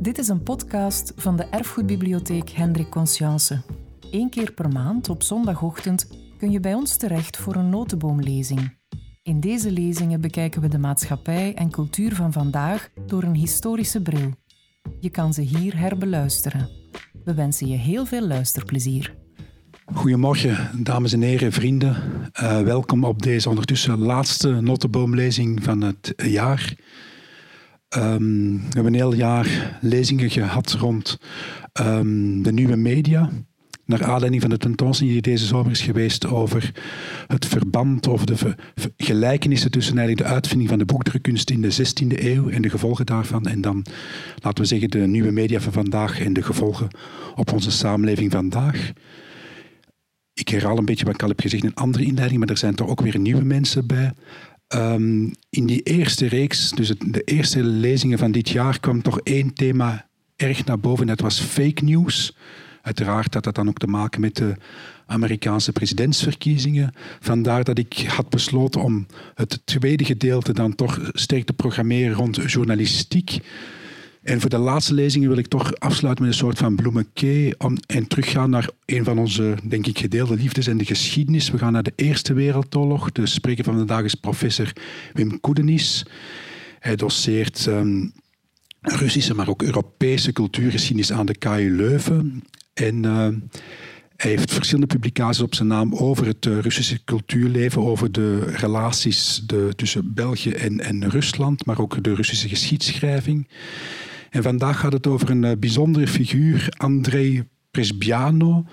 Dit is een podcast van de Erfgoedbibliotheek Hendrik Conscience. Eén keer per maand op zondagochtend kun je bij ons terecht voor een notenboomlezing. In deze lezingen bekijken we de maatschappij en cultuur van vandaag door een historische bril. Je kan ze hier herbeluisteren. We wensen je heel veel luisterplezier. Goedemorgen, dames en heren, vrienden. Uh, welkom op deze ondertussen laatste notenboomlezing van het jaar. Um, we hebben een heel jaar lezingen gehad rond um, de nieuwe media. Naar aanleiding van de tentoonstelling die deze zomer is geweest over het verband of de gelijkenissen tussen eigenlijk de uitvinding van de boekdrukkunst in de 16e eeuw en de gevolgen daarvan. En dan, laten we zeggen, de nieuwe media van vandaag en de gevolgen op onze samenleving vandaag. Ik herhaal een beetje wat ik al heb gezegd in een andere inleiding, maar er zijn toch ook weer nieuwe mensen bij. Um, in die eerste reeks, dus de eerste lezingen van dit jaar, kwam toch één thema erg naar boven. Dat was fake news. Uiteraard had dat dan ook te maken met de Amerikaanse presidentsverkiezingen. Vandaar dat ik had besloten om het tweede gedeelte dan toch sterk te programmeren rond journalistiek. En voor de laatste lezingen wil ik toch afsluiten met een soort van bloemenke en teruggaan naar een van onze, denk ik, gedeelde liefdes en de geschiedenis. We gaan naar de Eerste Wereldoorlog. De spreker van vandaag is professor Wim Koedenis. Hij doseert um, Russische, maar ook Europese cultuurgeschiedenis aan de KU Leuven. En uh, hij heeft verschillende publicaties op zijn naam over het uh, Russische cultuurleven, over de relaties de, tussen België en, en Rusland, maar ook de Russische geschiedschrijving. En vandaag gaat het over een uh, bijzondere figuur, Andrei Presbiano,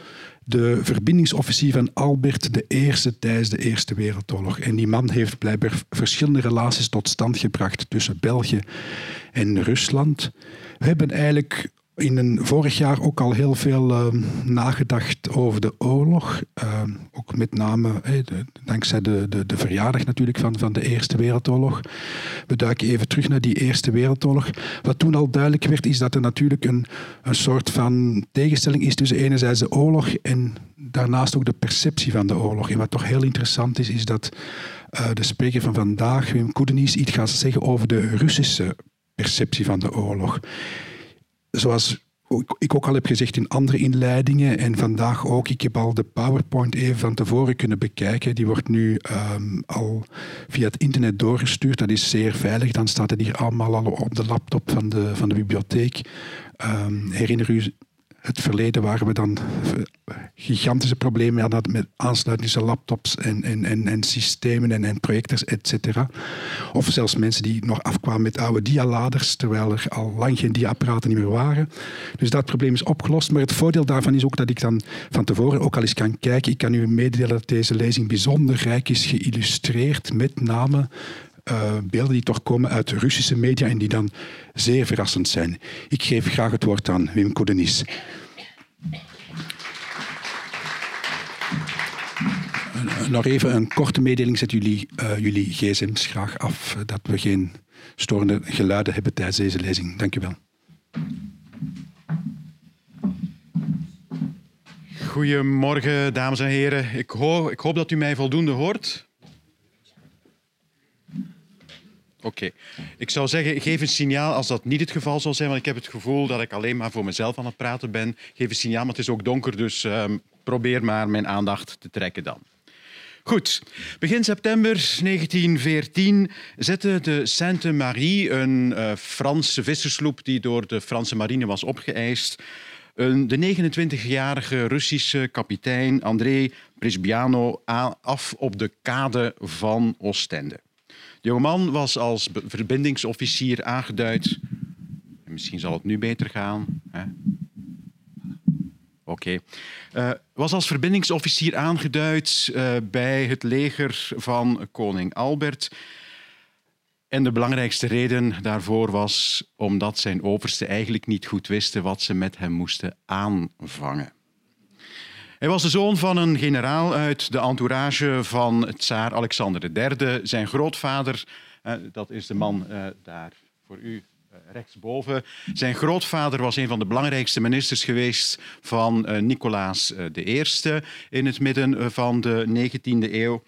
de verbindingsofficier van Albert I tijdens de Eerste Wereldoorlog. En die man heeft blijkbaar verschillende relaties tot stand gebracht tussen België en Rusland. We hebben eigenlijk in een vorig jaar ook al heel veel uh, nagedacht over de oorlog. Uh, ook met name dankzij de, de, de, verjaardag natuurlijk van, van de Eerste Wereldoorlog. We duiken even terug naar die Eerste Wereldoorlog. Wat toen al duidelijk werd, is dat er natuurlijk een, een soort van tegenstelling is tussen enerzijds de oorlog en daarnaast ook de perceptie van de oorlog. En wat toch heel interessant is, is dat uh, de spreker van vandaag, Wim Koedenis, iets gaat zeggen over de Russische perceptie van de oorlog zoals ik ook al heb gezegd in andere inleidingen en vandaag ook, ik heb al de PowerPoint even van tevoren kunnen bekijken. Die wordt nu um, al via het internet doorgestuurd. Dat is zeer veilig. Dan staat het hier allemaal al op de laptop van de, van de bibliotheek. Um, herinner u het verleden waren we dan gigantische problemen hadden met aansluitingen laptops en, en, en, en systemen en, en projectors, et cetera. Of zelfs mensen die nog afkwamen met oude dialaders, terwijl er al lang geen diaapparaten meer waren. Dus dat probleem is opgelost. Maar het voordeel daarvan is ook dat ik dan van tevoren ook al eens kan kijken. Ik kan u mededelen dat deze lezing bijzonder rijk is geïllustreerd met name uh, beelden die toch komen uit Russische media en die dan zeer verrassend zijn. Ik geef graag het woord aan Wim Kodenis. Nog even een korte mededeling. Zet jullie, uh, jullie gsm's graag af, dat we geen storende geluiden hebben tijdens deze lezing. Dank u wel. Goedemorgen, dames en heren. Ik, ik hoop dat u mij voldoende hoort. Oké. Ik zou zeggen, geef een signaal als dat niet het geval zal zijn, want ik heb het gevoel dat ik alleen maar voor mezelf aan het praten ben. Geef een signaal, maar het is ook donker, dus um, probeer maar mijn aandacht te trekken dan. Goed. Begin september 1914 zette de Sainte Marie, een uh, Franse vissersloep die door de Franse marine was opgeëist, de 29-jarige Russische kapitein André Brisbiano af op de kade van Oostende. Jongeman was als verbindingsofficier aangeduid. En misschien zal het nu beter gaan. Oké. Uh, was als verbindingsofficier aangeduid uh, bij het leger van koning Albert. En de belangrijkste reden daarvoor was omdat zijn oversten eigenlijk niet goed wisten wat ze met hem moesten aanvangen. Hij was de zoon van een generaal uit de entourage van tsaar Alexander III. Zijn grootvader, eh, dat is de man eh, daar voor u eh, rechtsboven. Zijn grootvader was een van de belangrijkste ministers geweest van Nicolaas I in het midden van de 19e eeuw.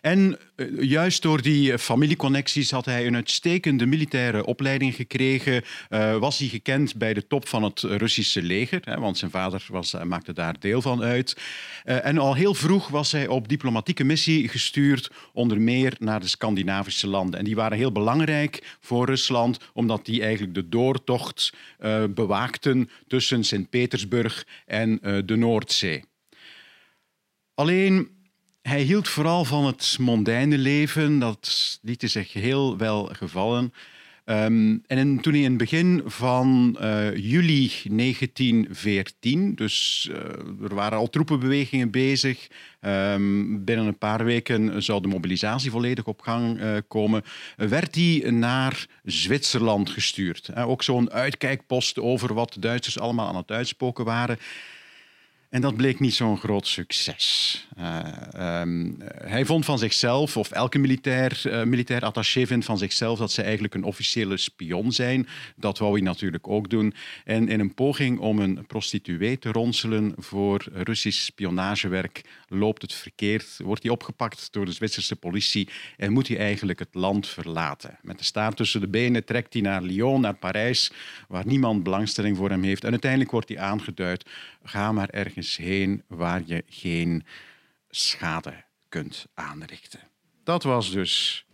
En eh, juist door die familieconnecties had hij een uitstekende militaire opleiding gekregen. Uh, was hij gekend bij de top van het Russische leger, hè, want zijn vader was, maakte daar deel van uit. En al heel vroeg was hij op diplomatieke missie gestuurd, onder meer naar de Scandinavische landen. En die waren heel belangrijk voor Rusland, omdat die eigenlijk de doortocht bewaakten tussen Sint-Petersburg en de Noordzee. Alleen hij hield vooral van het mondaine leven. Dat liet hij zich heel wel gevallen. Um, en toen hij in het begin van uh, juli 1914, dus uh, er waren al troepenbewegingen bezig, um, binnen een paar weken zou de mobilisatie volledig op gang uh, komen, werd hij naar Zwitserland gestuurd. ook zo'n uitkijkpost over wat de Duitsers allemaal aan het uitspoken waren. En dat bleek niet zo'n groot succes. Uh, um, hij vond van zichzelf, of elke militair, uh, militair attaché vindt van zichzelf, dat ze eigenlijk een officiële spion zijn. Dat wou hij natuurlijk ook doen. En in een poging om een prostituee te ronselen voor Russisch spionagewerk loopt het verkeerd. Wordt hij opgepakt door de Zwitserse politie en moet hij eigenlijk het land verlaten. Met de staart tussen de benen trekt hij naar Lyon, naar Parijs, waar niemand belangstelling voor hem heeft. En uiteindelijk wordt hij aangeduid Ga maar ergens heen waar je geen schade kunt aanrichten. Dat was dus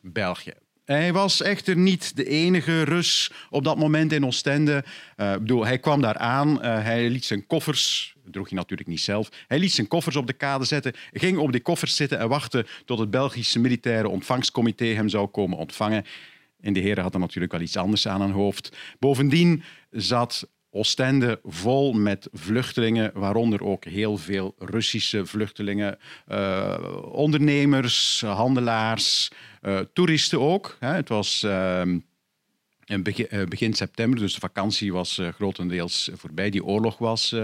België. Hij was echter niet de enige Rus op dat moment in Oostende. Uh, bedoel, hij kwam daar aan, uh, hij liet zijn koffers, droeg hij natuurlijk niet zelf, hij liet zijn koffers op de kade zetten, ging op die koffers zitten en wachtte tot het Belgische militaire ontvangstcomité hem zou komen ontvangen. En de heren hadden natuurlijk wel iets anders aan hun hoofd. Bovendien zat Oostende vol met vluchtelingen, waaronder ook heel veel Russische vluchtelingen, uh, ondernemers, handelaars, uh, toeristen ook. Hè. Het was uh, begin, begin, september, dus de vakantie was grotendeels voorbij. Die oorlog was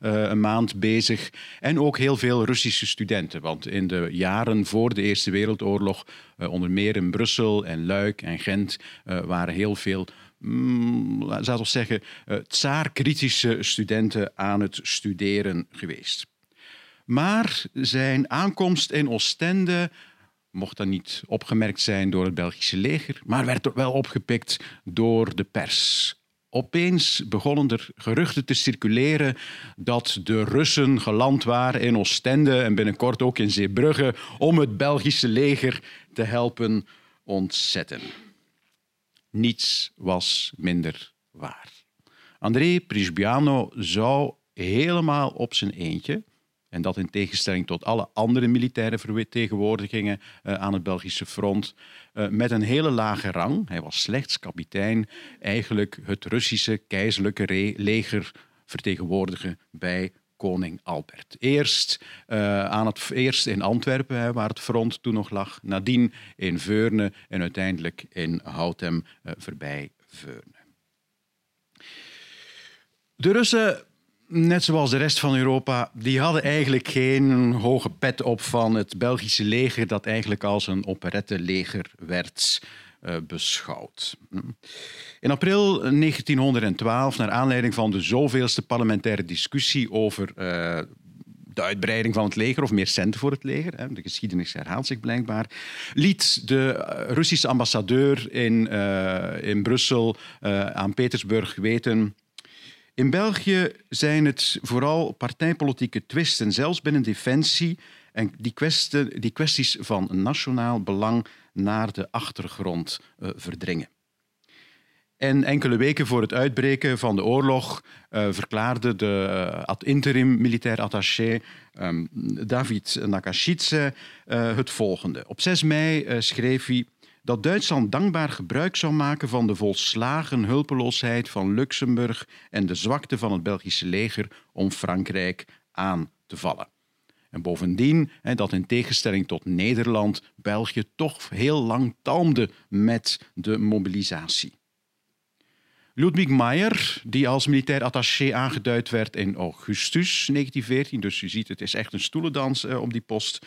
een maand bezig. En ook heel veel Russische studenten, want in de jaren voor de Eerste Wereldoorlog, onder meer in Brussel en Luik en Gent, waren heel veel mm, laten we zeggen, uh, tsaar-kritische studenten aan het studeren geweest. Maar zijn aankomst in Oostende mocht dan niet opgemerkt zijn door het Belgische leger, maar werd wel opgepikt door de pers. Opeens begonnen er geruchten te circuleren dat de Russen geland waren in Oostende en binnenkort ook in Zeebrugge om het Belgische leger te helpen ontzetten. Niets was minder waar. André Prisbiano zou helemaal op zijn eentje, en dat in tegenstelling tot alle andere militaire vertegenwoordigingen uh, aan het Belgische front, uh, met een hele lage rang, hij was slechts kapitein, eigenlijk het Russische keizerlijke leger vertegenwoordigen bij koning Albert. Eerst, uh, aan het, eerst in Antwerpen, hè, waar het front toen nog lag, nadien in Veurne en uiteindelijk in Houtem uh, voorbij Veurne. De Russen, net zoals de rest van Europa, die hadden eigenlijk geen hoge pet op van het Belgische leger, dat eigenlijk als een operetteleger werd uh, beschouwd. In april 1912, naar aanleiding van de zoveelste parlementaire discussie over uh, de uitbreiding van het leger of meer centen voor het leger, de geschiedenis herhaalt zich blijkbaar, liet de eh, Russische ambassadeur in, in Brussel aan Petersburg weten in België zijn het vooral partijpolitieke twisten, zelfs binnen defensie, en die, die kwesties van nationaal belang naar de achtergrond uh, verdringen. En enkele weken voor het uitbreken van de oorlog uh, verklaarde de uh, ad interim militair attaché um, David Nakashitze het volgende. Op 6 mei schreef hij dat Duitsland dankbaar gebruik zou maken van de volslagen hulpeloosheid van Luxemburg en de zwakte van het Belgische leger om Frankrijk aan te vallen. En bovendien, dat in tegenstelling tot Nederland, België toch heel lang talmde met de mobilisatie. Ludwig Meyer, die als militair attaché aangeduid werd in augustus 1914, dus u ziet het is echt een stoelendans eh, op die post,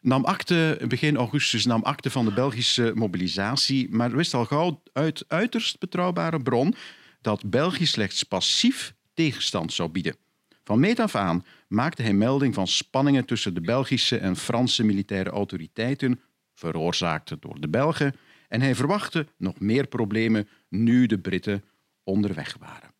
nam akte, begin augustus nam akte van de Belgische mobilisatie, maar wist al gauw uit uiterst betrouwbare bron dat België slechts passief tegenstand zou bieden. Van meet af aan maakte hij melding van spanningen tussen de Belgische en Franse militaire autoriteiten, veroorzaakt door de Belgen, en hij verwachtte nog meer problemen nu de Britten onderweg waren.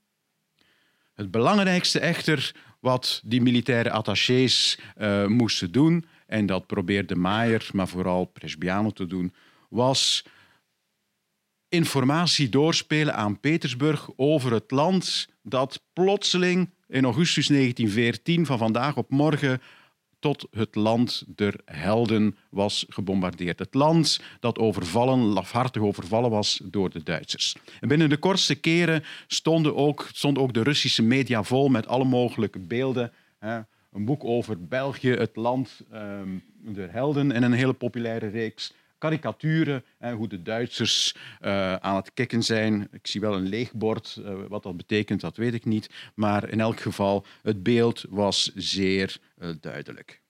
Het belangrijkste echter wat die militaire attachés uh, moesten doen, en dat probeerde Maier, maar vooral Presbiano te doen, was informatie doorspelen aan Petersburg over het land dat plotseling in augustus 1914 van vandaag op morgen tot het land der helden was gebombardeerd. Het land dat overvallen, lafhartig overvallen was door de Duitsers. En binnen de kortste keren stonden ook, stond ook de Russische media vol met alle mogelijke beelden. Hè. Een boek over België, het land um, der helden en een hele populaire reeks karikaturen, hè, hoe de Duitsers uh, aan het kikken zijn. Ik zie wel een leeg bord, uh, wat dat betekent, dat weet ik niet. Maar in elk geval, het beeld was zeer uh, duidelijk.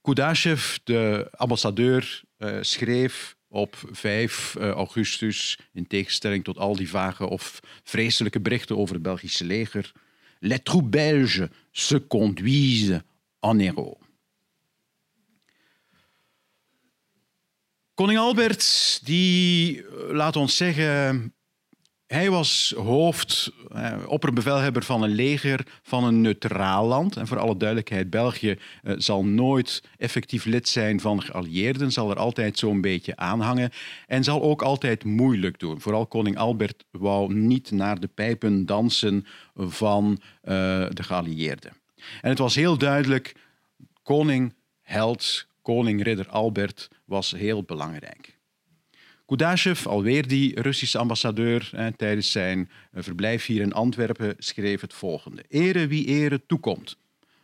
Kudashev, de ambassadeur, schreef op 5 augustus, in tegenstelling tot al die vage of vreselijke berichten over het Belgische leger, Les troupes belges se conduisent en héros. Koning Albert, die, eh, laat ons zeggen, hij was hoofd, eh, opperbevelhebber van een leger van een neutraal land. En voor alle duidelijkheid, België eh, zal nooit effectief lid zijn van geallieerden, zal er altijd zo'n beetje aanhangen en zal ook altijd moeilijk doen. Vooral koning Albert wou niet naar de pijpen dansen van uh, de geallieerden. En het was heel duidelijk, koning, held, koning ridder Albert was heel belangrijk. Kudashev, alweer die Russische ambassadeur, tijdens zijn eh, verblijf hier in Antwerpen, schreef het volgende. Ere wie ere toekomt.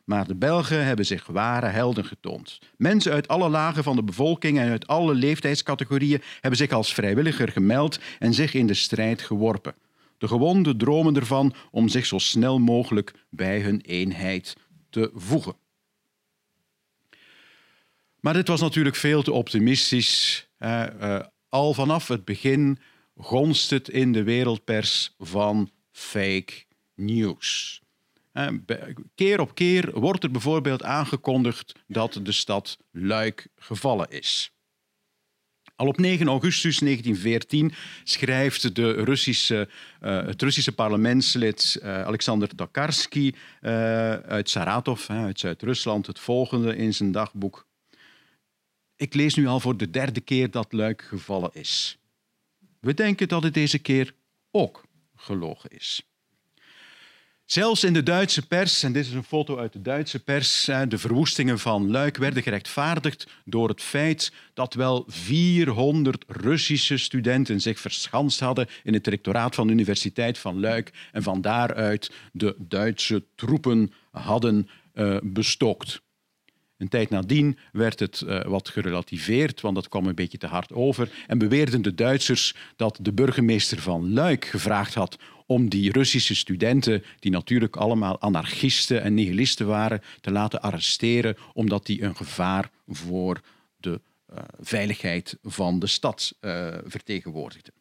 Maar de Belgen hebben zich ware helden getoond. Mensen uit alle lagen van de bevolking en uit alle leeftijdscategorieën hebben zich als vrijwilliger gemeld en zich in de strijd geworpen. De gewonden dromen ervan om zich zo snel mogelijk bij hun eenheid te voegen. Maar dit was natuurlijk veel te optimistisch. Uh, al vanaf het begin gonst het in de wereldpers van fake news. Uh, keer op keer wordt er bijvoorbeeld aangekondigd dat de stad Luik gevallen is. Al op 9 augustus 1914 schrijft de Russische, uh, het Russische parlementslid uh, Alexander Tokarsky uh, uit Saratov, uit Zuid-Rusland, het volgende in zijn dagboek. Ik lees nu al voor de derde keer dat Luik gevallen is. We denken dat het deze keer ook gelogen is. Zelfs in de Duitse pers, en dit is een foto uit de Duitse pers, de verwoestingen van Luik werden gerechtvaardigd door het feit dat wel 400 Russische studenten zich verschanst hadden in het rectoraat van de Universiteit van Luik en van daaruit de Duitse troepen hadden uh, bestookt. Een tijd nadien werd het uh, wat gerelativeerd, want dat kwam een beetje te hard over. En beweerden de Duitsers dat de burgemeester van Luik gevraagd had om die Russische studenten, die natuurlijk allemaal anarchisten en nihilisten waren, te laten arresteren, omdat die een gevaar voor de uh, veiligheid van de stad uh, vertegenwoordigden.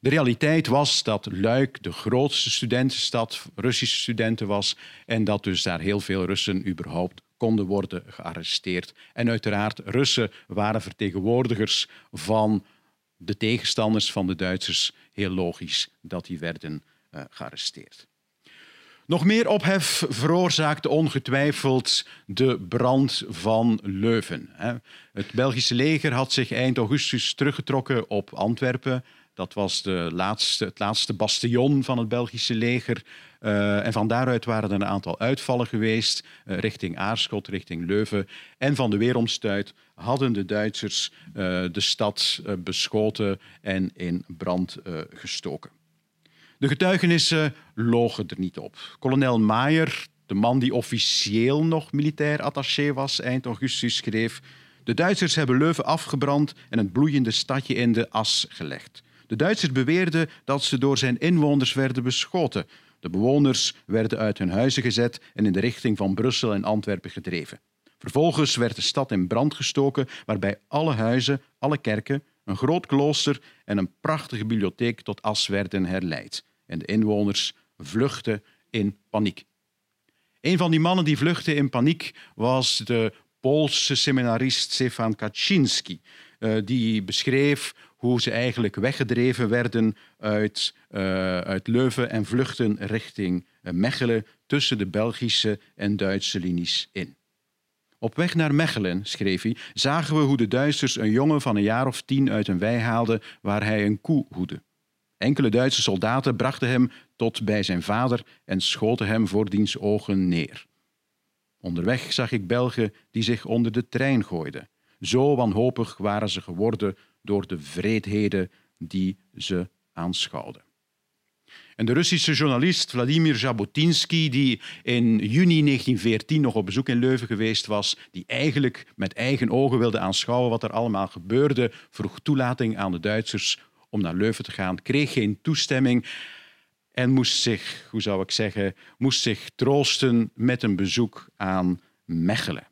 De realiteit was dat Luik de grootste studentenstad, Russische studenten was, en dat dus daar heel veel Russen überhaupt konden worden gearresteerd. En uiteraard, Russen waren vertegenwoordigers van de tegenstanders van de Duitsers. Heel logisch dat die werden uh, gearresteerd. Nog meer ophef veroorzaakte ongetwijfeld de brand van Leuven. Het Belgische leger had zich eind augustus teruggetrokken op Antwerpen. Dat was de laatste, het laatste bastion van het Belgische leger. Uh, en van daaruit waren er een aantal uitvallen geweest uh, richting Aarschot, richting Leuven. En van de weeromstuit hadden de Duitsers uh, de stad beschoten en in brand gestoken. De getuigenissen logen er niet op. Kolonel Maier, de man die officieel nog militair attaché was eind augustus, schreef... De Duitsers hebben Leuven afgebrand en het bloeiende stadje in de as gelegd. De Duitsers beweerden dat ze door zijn inwoners werden beschoten. De bewoners werden uit hun huizen gezet en in de richting van Brussel en Antwerpen gedreven. Vervolgens werd de stad in brand gestoken, waarbij alle huizen, alle kerken, een groot klooster en een prachtige bibliotheek tot as werden herleid. En de inwoners vluchtte in paniek. Een van die mannen die vluchtte in paniek was de Poolse seminarist Stefan Kaczynski. Uh, die beschreef hoe ze eigenlijk weggedreven werden uit, uh, uit Leuven en vluchten richting Mechelen tussen de Belgische en Duitse linies in. Op weg naar Mechelen, schreef hij, zagen we hoe de Duitsers een jongen van een jaar of tien uit een wei haalden waar hij een koe hoedde. Enkele Duitse soldaten brachten hem tot bij zijn vader en schoten hem voor diens ogen neer. Onderweg zag ik Belgen die zich onder de trein gooiden. Zo wanhopig waren ze geworden door de vreedheden die ze aanschouwden. En de Russische journalist Vladimir Jabotinsky, die in juni 1914 nog op bezoek in Leuven geweest was, die eigenlijk met eigen ogen wilde aanschouwen wat er allemaal gebeurde, vroeg toelating aan de Duitsers om naar Leuven te gaan, kreeg geen toestemming en moest zich, hoe zou ik zeggen, moest zich troosten met een bezoek aan Mechelen.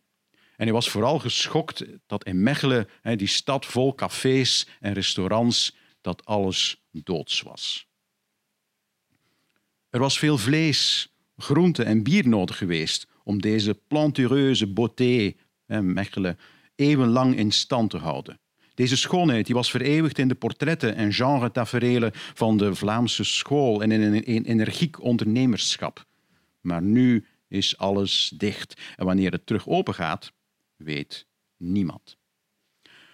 En hij was vooral geschokt dat in Mechelen, die stad vol cafés en restaurants, dat alles doods was. Er was veel vlees, groente en bier nodig geweest om deze plantureuze beauté, Mechelen, eeuwenlang in stand te houden. Deze schoonheid die was vereeuwigd in de portretten en genre van de Vlaamse school en in een energiek ondernemerschap. Maar nu is alles dicht en wanneer het terug open gaat, weet niemand.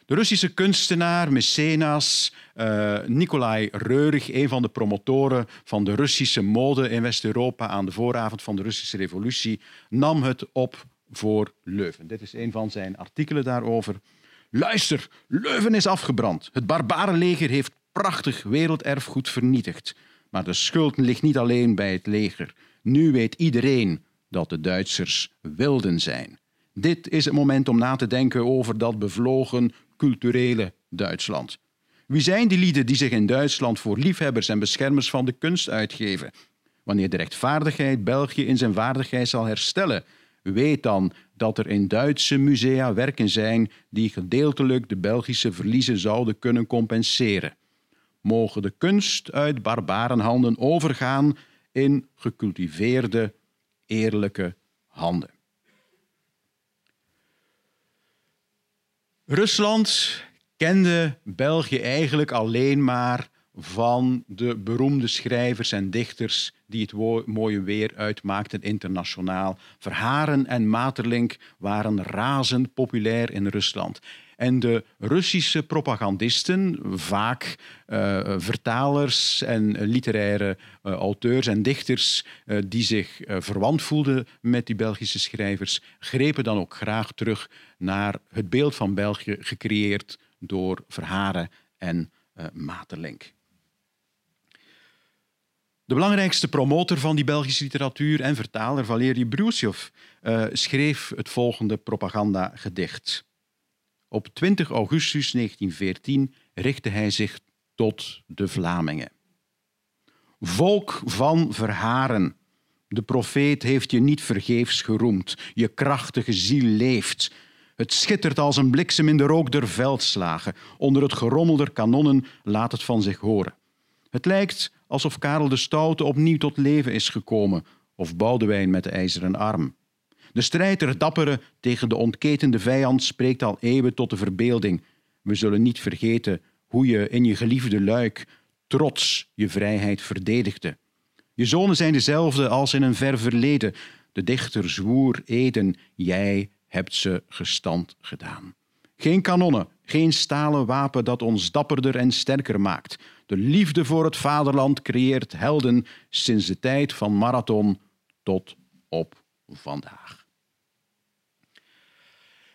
De Russische kunstenaar, mecenas uh, Nikolai Reurig, een van de promotoren van de Russische mode in West-Europa aan de vooravond van de Russische revolutie, nam het op voor Leuven. Dit is een van zijn artikelen daarover. Luister, Leuven is afgebrand. Het barbarenleger heeft prachtig werelderfgoed vernietigd. Maar de schuld ligt niet alleen bij het leger. Nu weet iedereen dat de Duitsers wilden zijn. Dit is het moment om na te denken over dat bevlogen culturele Duitsland. Wie zijn die lieden die zich in Duitsland voor liefhebbers en beschermers van de kunst uitgeven? Wanneer de rechtvaardigheid België in zijn waardigheid zal herstellen, weet dan dat er in Duitse musea werken zijn die gedeeltelijk de Belgische verliezen zouden kunnen compenseren. Mogen de kunst uit barbarenhanden overgaan in gecultiveerde, eerlijke handen. Rusland kende België eigenlijk alleen maar van de beroemde schrijvers en dichters die het mooie weer uitmaakten internationaal. Verharen en Materlink waren razend populair in Rusland. En de Russische propagandisten, vaak uh, vertalers en literaire uh, auteurs en dichters uh, die zich verwant voelden met die Belgische schrijvers, grepen dan ook graag terug naar het beeld van België gecreëerd door Verharen en Materlink. De belangrijkste promotor van die Belgische literatuur en vertaler, Valery Brusjov, uh, schreef het volgende propagandagedicht. Op 20 augustus 1914 richtte hij zich tot de Vlamingen. Volk van Verharen, de profeet heeft je niet vergeefs geroemd. Je krachtige ziel leeft. Het schittert als een bliksem in de rook der veldslagen. Onder het gerommel der kanonnen laat het van zich horen. Het lijkt alsof Karel de Stoute opnieuw tot leven is gekomen, of Boudewijn met de ijzeren arm. De strijd der dapperen tegen de ontketende vijand spreekt al eeuwen tot de verbeelding. We zullen niet vergeten hoe je in je geliefde luik trots je vrijheid verdedigde. Je zonen zijn dezelfde als in een ver verleden. De dichter zwoer Eden, jij hebt ze gestand gedaan. Geen kanonnen, geen stalen wapen dat ons dapperder en sterker maakt. De liefde voor het vaderland creëert helden sinds de tijd van Marathon tot op vandaag.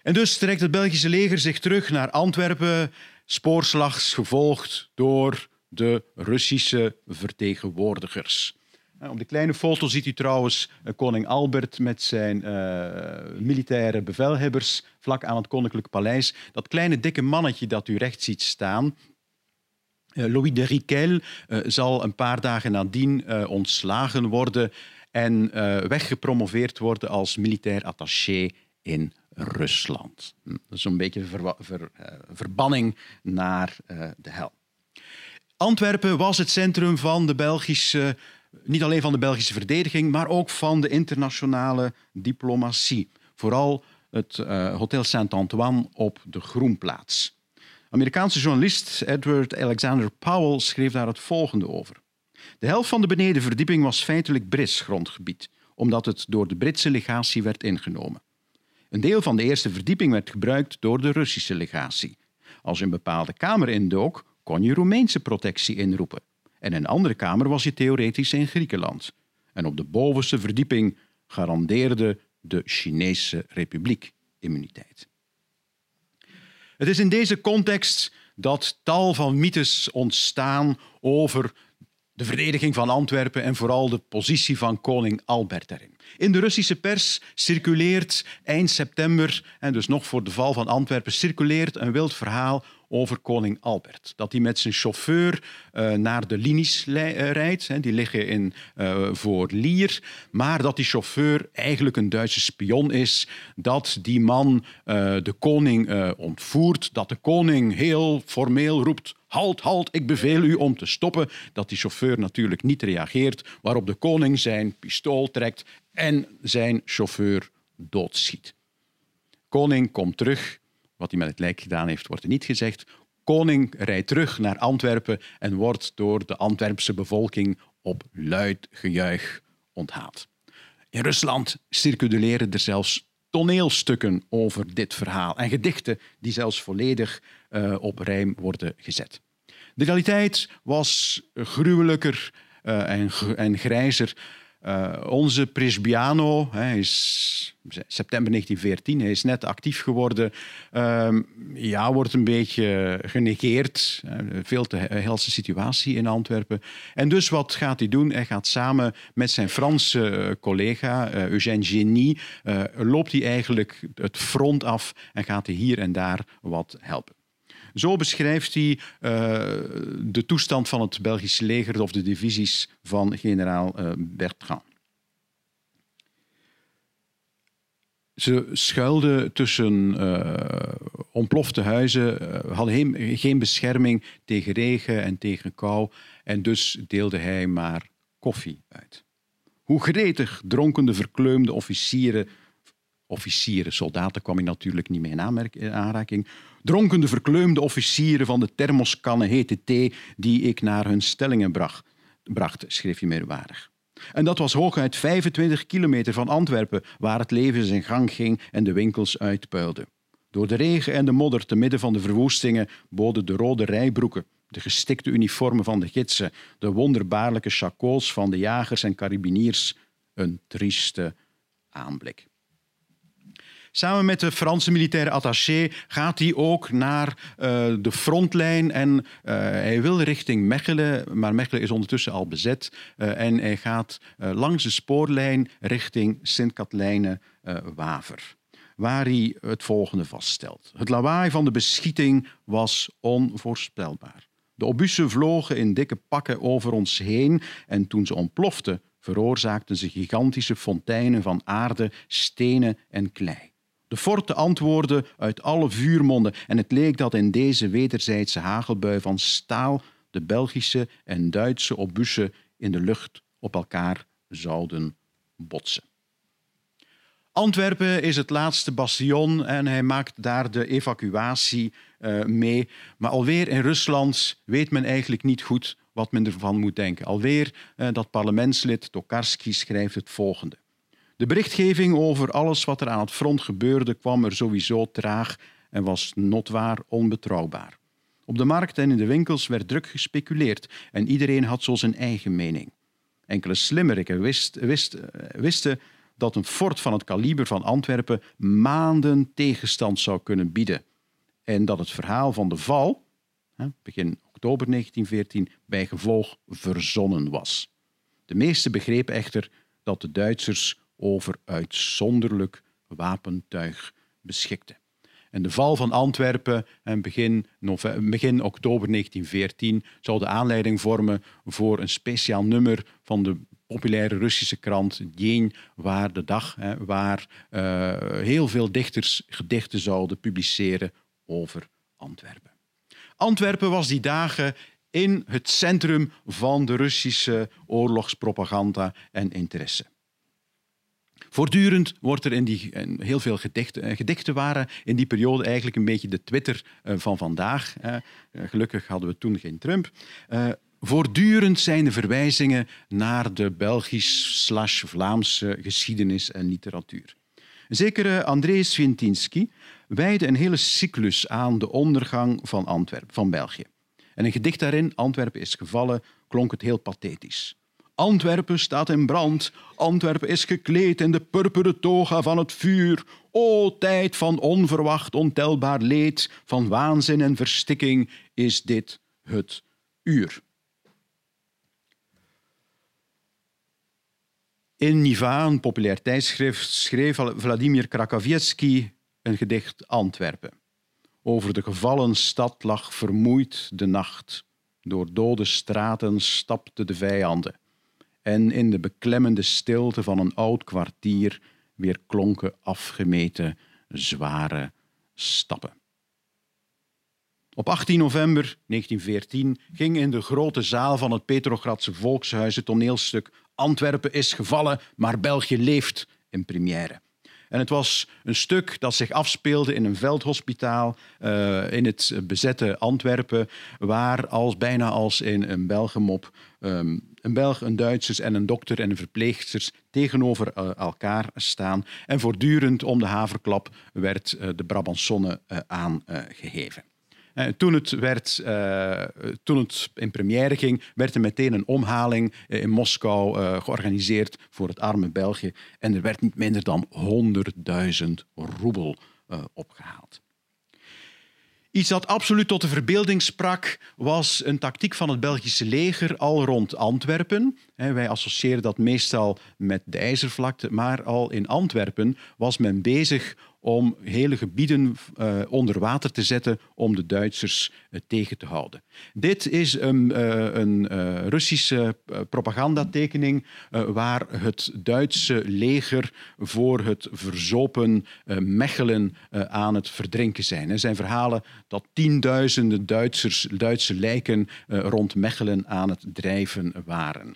En dus trekt het Belgische leger zich terug naar Antwerpen, spoorslags gevolgd door de Russische vertegenwoordigers. Op de kleine foto ziet u trouwens eh, koning Albert met zijn uh, militaire bevelhebbers vlak aan het koninklijk paleis. Dat kleine dikke mannetje dat u rechts ziet staan, Louis de Riquel, zal een paar dagen nadien ontslagen worden en weggepromoveerd worden als militair attaché in Rusland. Hm, een beetje ver, ver, verbanning naar de hel. Antwerpen was het centrum van de Belgische niet alleen van de Belgische verdediging, maar ook van de internationale diplomatie. Vooral het uh, Hotel Saint-Antoine op de Groenplaats. Amerikaanse journalist Edward Alexander Powell schreef daar het volgende over. De helft van de benedenverdieping was feitelijk Brits grondgebied, omdat het door de Britse legatie werd ingenomen. Een deel van de eerste verdieping werd gebruikt door de Russische legatie. Als een bepaalde kamer indook, kon je Roemeense protectie inroepen. En een andere kamer was je theoretisch in Griekenland. En op de bovenste verdieping garandeerde de Chinese Republiek immuniteit. Het is in deze context dat tal van mythes ontstaan over de verdediging van Antwerpen en vooral de positie van koning Albert daarin. In de Russische pers circuleert eind september, en dus nog voor de val van Antwerpen, circuleert een wild verhaal over koning Albert. Dat hij met zijn chauffeur uh, naar de linies uh, rijdt. Hè, die liggen in, uh, voor Lier. Maar dat die chauffeur eigenlijk een Duitse spion is. Dat die man de koning ontvoert. Dat de koning heel formeel roept... Halt, halt, ik beveel u om te stoppen. Dat die chauffeur natuurlijk niet reageert. Waarop de koning zijn pistool trekt en zijn chauffeur doodschiet. Koning komt terug wat hij met het lijk gedaan heeft, wordt niet gezegd. Koning rijdt terug naar Antwerpen en wordt door de Antwerpse bevolking op luid gejuich onthaald. In Rusland circuleren er zelfs toneelstukken over dit verhaal en gedichten die zelfs volledig uh, op rijm worden gezet. De realiteit was gruwelijker uh, en, en grijzer uh, onze Presbiano, hij is september 1914, hij is net actief geworden, uh, ja, wordt een beetje genegeerd. veel te helse situatie in Antwerpen. En dus wat gaat hij doen? Hij gaat samen met zijn Franse eh, collega uh, Eugène Genie, uh, loopt hij eigenlijk het front af en gaat hij hier en daar wat helpen. Zo beschrijft hij uh, de toestand van het Belgische leger of de divisies van generaal uh, Bertrand. Ze schuilden tussen uh, ontplofte huizen, hadden geen bescherming tegen regen en tegen kou en dus deelde hij maar koffie uit. Hoe gretig dronken de verkleumde officieren officieren, soldaten kwam hij natuurlijk niet mee in aanraking, dronken de verkleumde officieren van de thermoskannen hete thee die ik naar hun stellingen bracht, bracht schreef hij meerwaardig. En dat was hooguit 25 kilometer van Antwerpen, waar het leven zijn gang ging en de winkels uitpuilden. Door de regen en de modder te midden van de verwoestingen boden de rode rijbroeken, de gestikte uniformen van de gidsen, de wonderbaarlijke chacots van de jagers en carabiniers een trieste aanblik. Samen met de Franse militaire attaché gaat hij ook naar uh, de frontlijn en uh, hij wil richting Mechelen, maar Mechelen is ondertussen al bezet. Uh, en hij gaat langs de spoorlijn richting Sint-Katlijne-Waver waar hij het volgende vaststelt. Het lawaai van de beschieting was onvoorspelbaar. De obussen vlogen in dikke pakken over ons heen en toen ze ontploften, veroorzaakten ze gigantische fonteinen van aarde, stenen en klei. De forte antwoordde uit alle vuurmonden en het leek dat in deze wederzijdse hagelbui van staal de Belgische en Duitse obussen in de lucht op elkaar zouden botsen. Antwerpen is het laatste bastion en hij maakt daar de evacuatie uh, mee. Maar alweer in Rusland weet men eigenlijk niet goed wat men ervan moet denken. Alweer uh, dat parlementslid Tokarski schrijft het volgende. De berichtgeving over alles wat er aan het front gebeurde kwam er sowieso traag en was notwaar onbetrouwbaar. Op de markt en in de winkels werd druk gespeculeerd en iedereen had zo zijn eigen mening. Enkele slimmeriken wist, wist, wisten dat een fort van het kaliber van Antwerpen maanden tegenstand zou kunnen bieden en dat het verhaal van de val, begin oktober 1914, bij gevolg verzonnen was. De meesten begrepen echter dat de Duitsers over uitzonderlijk wapentuig beschikte. En de val van Antwerpen en begin, begin oktober 1914 zou de aanleiding vormen voor een speciaal nummer van de populaire Russische krant Dien, waar de dag, hè, waar uh, heel veel dichters gedichten zouden publiceren over Antwerpen. Antwerpen was die dagen in het centrum van de Russische oorlogspropaganda en interesse. Voortdurend wordt er in die heel veel gedichten, eh, gedichten waren in die periode eigenlijk een beetje de Twitter eh, van vandaag. Gelukkig hadden we toen geen Trump. Voortdurend zijn de verwijzingen naar de Belgisch-Vlaamse geschiedenis en literatuur. Zekere André Swientinski wijde een hele cyclus aan de ondergang van Antwerpen, van België. En een gedicht daarin, Antwerpen is gevallen, klonk het heel pathetisch. Antwerpen staat in brand, Antwerpen is gekleed in de purperen toga van het vuur. O tijd van onverwacht ontelbaar leed, van waanzin en verstikking is dit het uur. In Niva, een populair tijdschrift, schreef Vladimir Krakavietsky een gedicht Antwerpen. Over de gevallen stad lag vermoeid de nacht. Door dode straten stapten de vijanden. En in de beklemmende stilte van een oud kwartier weer klonken afgemeten zware stappen. Op 18 november 1914 ging in de grote zaal van het Petrogradse Volkshuis het toneelstuk Antwerpen is gevallen, maar België leeft in première. En het was een stuk dat zich afspeelde in een veldhospitaal uh, in het bezette Antwerpen, waar als, bijna als in een Belgemop um, een Belg, een Duitsers en een dokter en een verpleegsters tegenover uh, elkaar staan. En voortdurend om de haverklap werd uh, de Brabantsonne aangeheven. Uh, toen, het werd, toen het in première ging, werd er meteen een omhaling in Moskou georganiseerd voor het arme België. En er werd niet minder dan 100.000 roebel opgehaald. Iets dat absoluut tot de verbeelding sprak, was een tactiek van het Belgische leger al rond Antwerpen. Wij associëren dat meestal met de IJzervlakte, maar al in Antwerpen was men bezig om hele gebieden uh, onder water te zetten om de Duitsers uh, tegen te houden. Dit is een, uh, een Russische propagandatekening waar het Duitse leger voor het verzopen Mechelen aan het verdrinken zijn. Er zijn verhalen dat tienduizenden Duitsers, Duitse lijken rond Mechelen aan het drijven waren.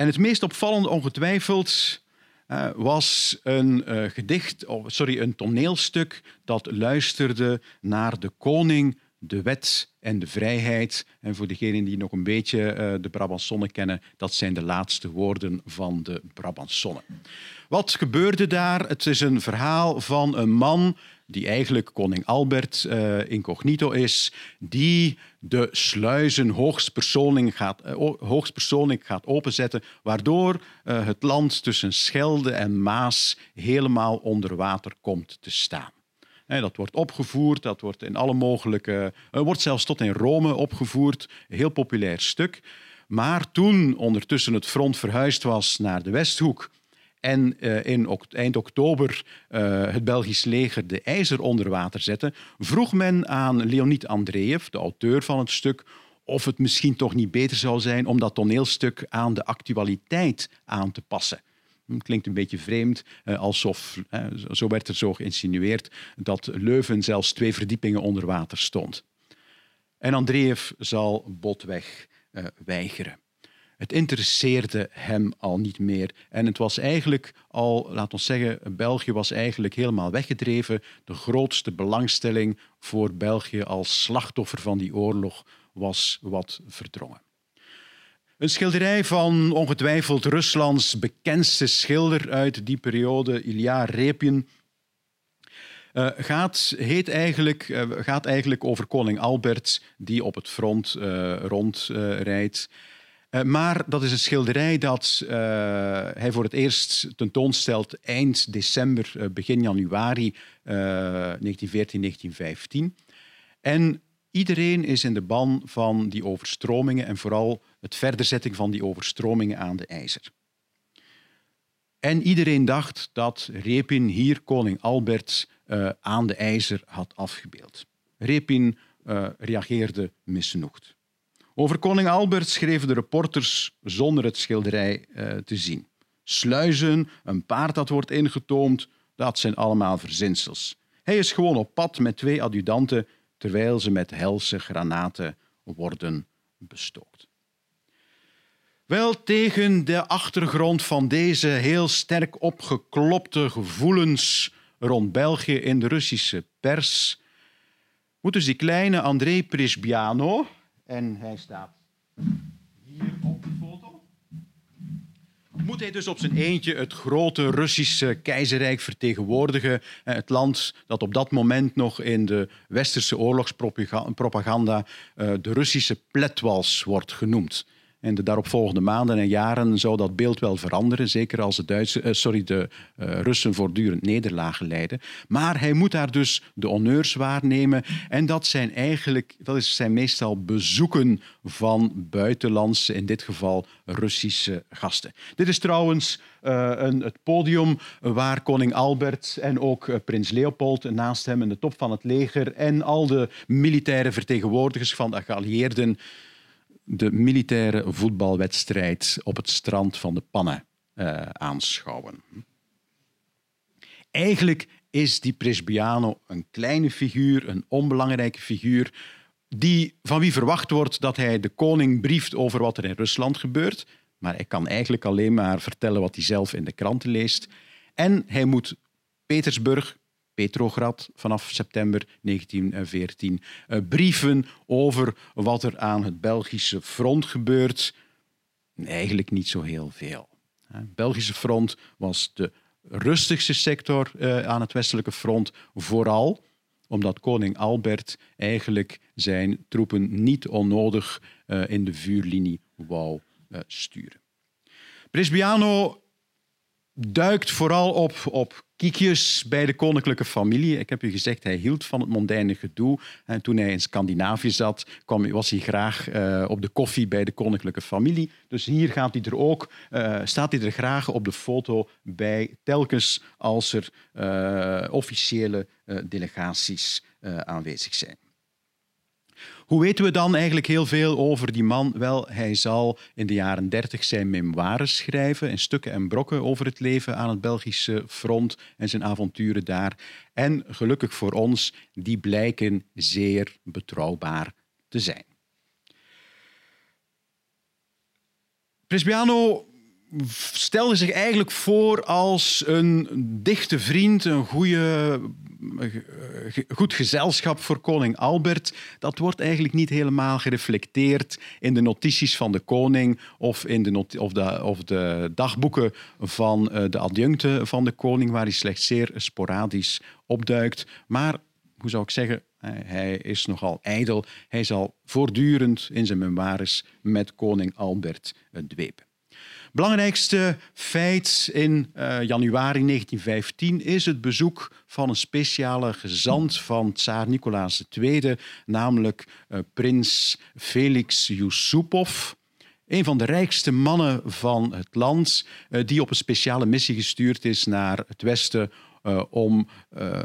En het meest opvallende ongetwijfeld uh, was een uh, gedicht, sorry, een toneelstuk dat luisterde naar de koning, de wet en de vrijheid. En voor degenen die nog een beetje uh, de Brabantsonne kennen, dat zijn de laatste woorden van de Brabantsonne. Wat gebeurde daar? Het is een verhaal van een man die eigenlijk koning Albert uh, incognito is, die de sluizen hoogstpersoonlijk gaat, gaat openzetten, waardoor uh, het land tussen Schelde en Maas helemaal onder water komt te staan. dat wordt opgevoerd, dat wordt in alle mogelijke. wordt zelfs tot in Rome opgevoerd. Heel populair stuk. Maar toen ondertussen het front verhuisd was naar de Westhoek en uh, in eind oktober uh, het Belgisch leger de ijzer onder water zette, vroeg men aan Leonid Andreev, de auteur van het stuk, of het misschien toch niet beter zou zijn om dat toneelstuk aan de actualiteit aan te passen. Klinkt een beetje vreemd, uh, alsof, zo werd er zo geïnsinueerd, dat Leuven zelfs twee verdiepingen onder water stond. En Andreev zal botweg weigeren. Het interesseerde hem al niet meer. En het was eigenlijk al, laten we zeggen, België was eigenlijk helemaal weggedreven. De grootste belangstelling voor België als slachtoffer van die oorlog was wat verdrongen. Een schilderij van ongetwijfeld Ruslands bekendste schilder uit die periode, Ilya Repin, uh, gaat, heet eigenlijk, uh, gaat eigenlijk over koning Albert die op het front uh, rondrijdt. Uh, maar dat is een schilderij dat uh, hij voor het eerst tentoonstelt eind december, uh, begin januari 1914, 1915. En iedereen is in de ban van die overstromingen en vooral het verderzetting van die overstromingen aan de IJzer. En iedereen dacht dat Repin hier koning Albert aan de IJzer had afgebeeld. Repin reageerde misnoegd. Over koning Albert schreven de reporters zonder het schilderij uh, te zien. Sluizen, een paard dat wordt ingetoomd, dat zijn allemaal verzinsels. Hij is gewoon op pad met twee adjudanten terwijl ze met helse granaten worden bestookt. Wel tegen de achtergrond van deze heel sterk opgeklopte gevoelens rond België in de Russische pers, moet dus die kleine André Prisbiano, en hij staat hier op de foto, moet hij dus op zijn eentje het grote Russische keizerrijk vertegenwoordigen. Eh, het land dat op dat moment nog in de westerse oorlogspropaganda eh, de Russische pletwals wordt genoemd. En de daaropvolgende maanden en jaren zou dat beeld wel veranderen, zeker als de, Duitse, uh, sorry, de uh, Russen voortdurend nederlagen leiden. Maar hij moet daar dus de honneurs waarnemen. En dat zijn eigenlijk, dat is zijn meestal bezoeken van buitenlandse, in dit geval Russische gasten. Dit is trouwens uh, een, het podium waar koning Albert en ook prins Leopold naast hem in de top van het leger en al de militaire vertegenwoordigers van de geallieerden de militaire voetbalwedstrijd op het strand van de Pannen uh, aanschouwen. Eigenlijk is die Presbiano een kleine figuur, een onbelangrijke figuur, die, van wie verwacht wordt dat hij de koning brieft over wat er in Rusland gebeurt. Maar hij kan eigenlijk alleen maar vertellen wat hij zelf in de kranten leest. En hij moet Petersburg, Petrograd vanaf september 1914 uh, eh, brieven over wat er aan het Belgische front gebeurt. Eigenlijk niet zo heel veel. Het Belgische front was de rustigste sector uh, aan het westelijke front, vooral omdat koning Albert eigenlijk zijn troepen niet onnodig uh, in de vuurlinie wou sturen. Presbiano duikt vooral op, op kiekjes bij de koninklijke familie. Ik heb u gezegd, hij hield van het mondaine gedoe. En toen hij in Scandinavië zat, kwam, was hij graag uh, op de koffie bij de koninklijke familie. Dus hier gaat hij er ook, uh, staat hij er graag op de foto bij, telkens als er uh, officiële delegaties aanwezig zijn. Hoe weten we dan eigenlijk heel veel over die man? Wel, hij zal in de jaren dertig zijn memoires schrijven, in stukken en brokken over het leven aan het Belgische front en zijn avonturen daar. En gelukkig voor ons, die blijken zeer betrouwbaar te zijn. Presbiano stelde zich eigenlijk voor als een dichte vriend, een goede, goed gezelschap voor koning Albert. Dat wordt eigenlijk niet helemaal gereflecteerd in de notities van de koning of in de, of de, of de dagboeken van eh, de adjuncten van de koning, waar hij slechts zeer sporadisch opduikt. Maar, hoe zou ik zeggen, hij is nogal ijdel. Hij zal voortdurend in zijn memoires met koning Albert eh, dwepen. Belangrijkste feit in uh, januari 1915 is het bezoek van een speciale gezant van tsaar Nicolaas II, namelijk uh, prins Felix Yusupov. Een van de rijkste mannen van het land, uh, die op een speciale missie gestuurd is naar het westen uh, om uh,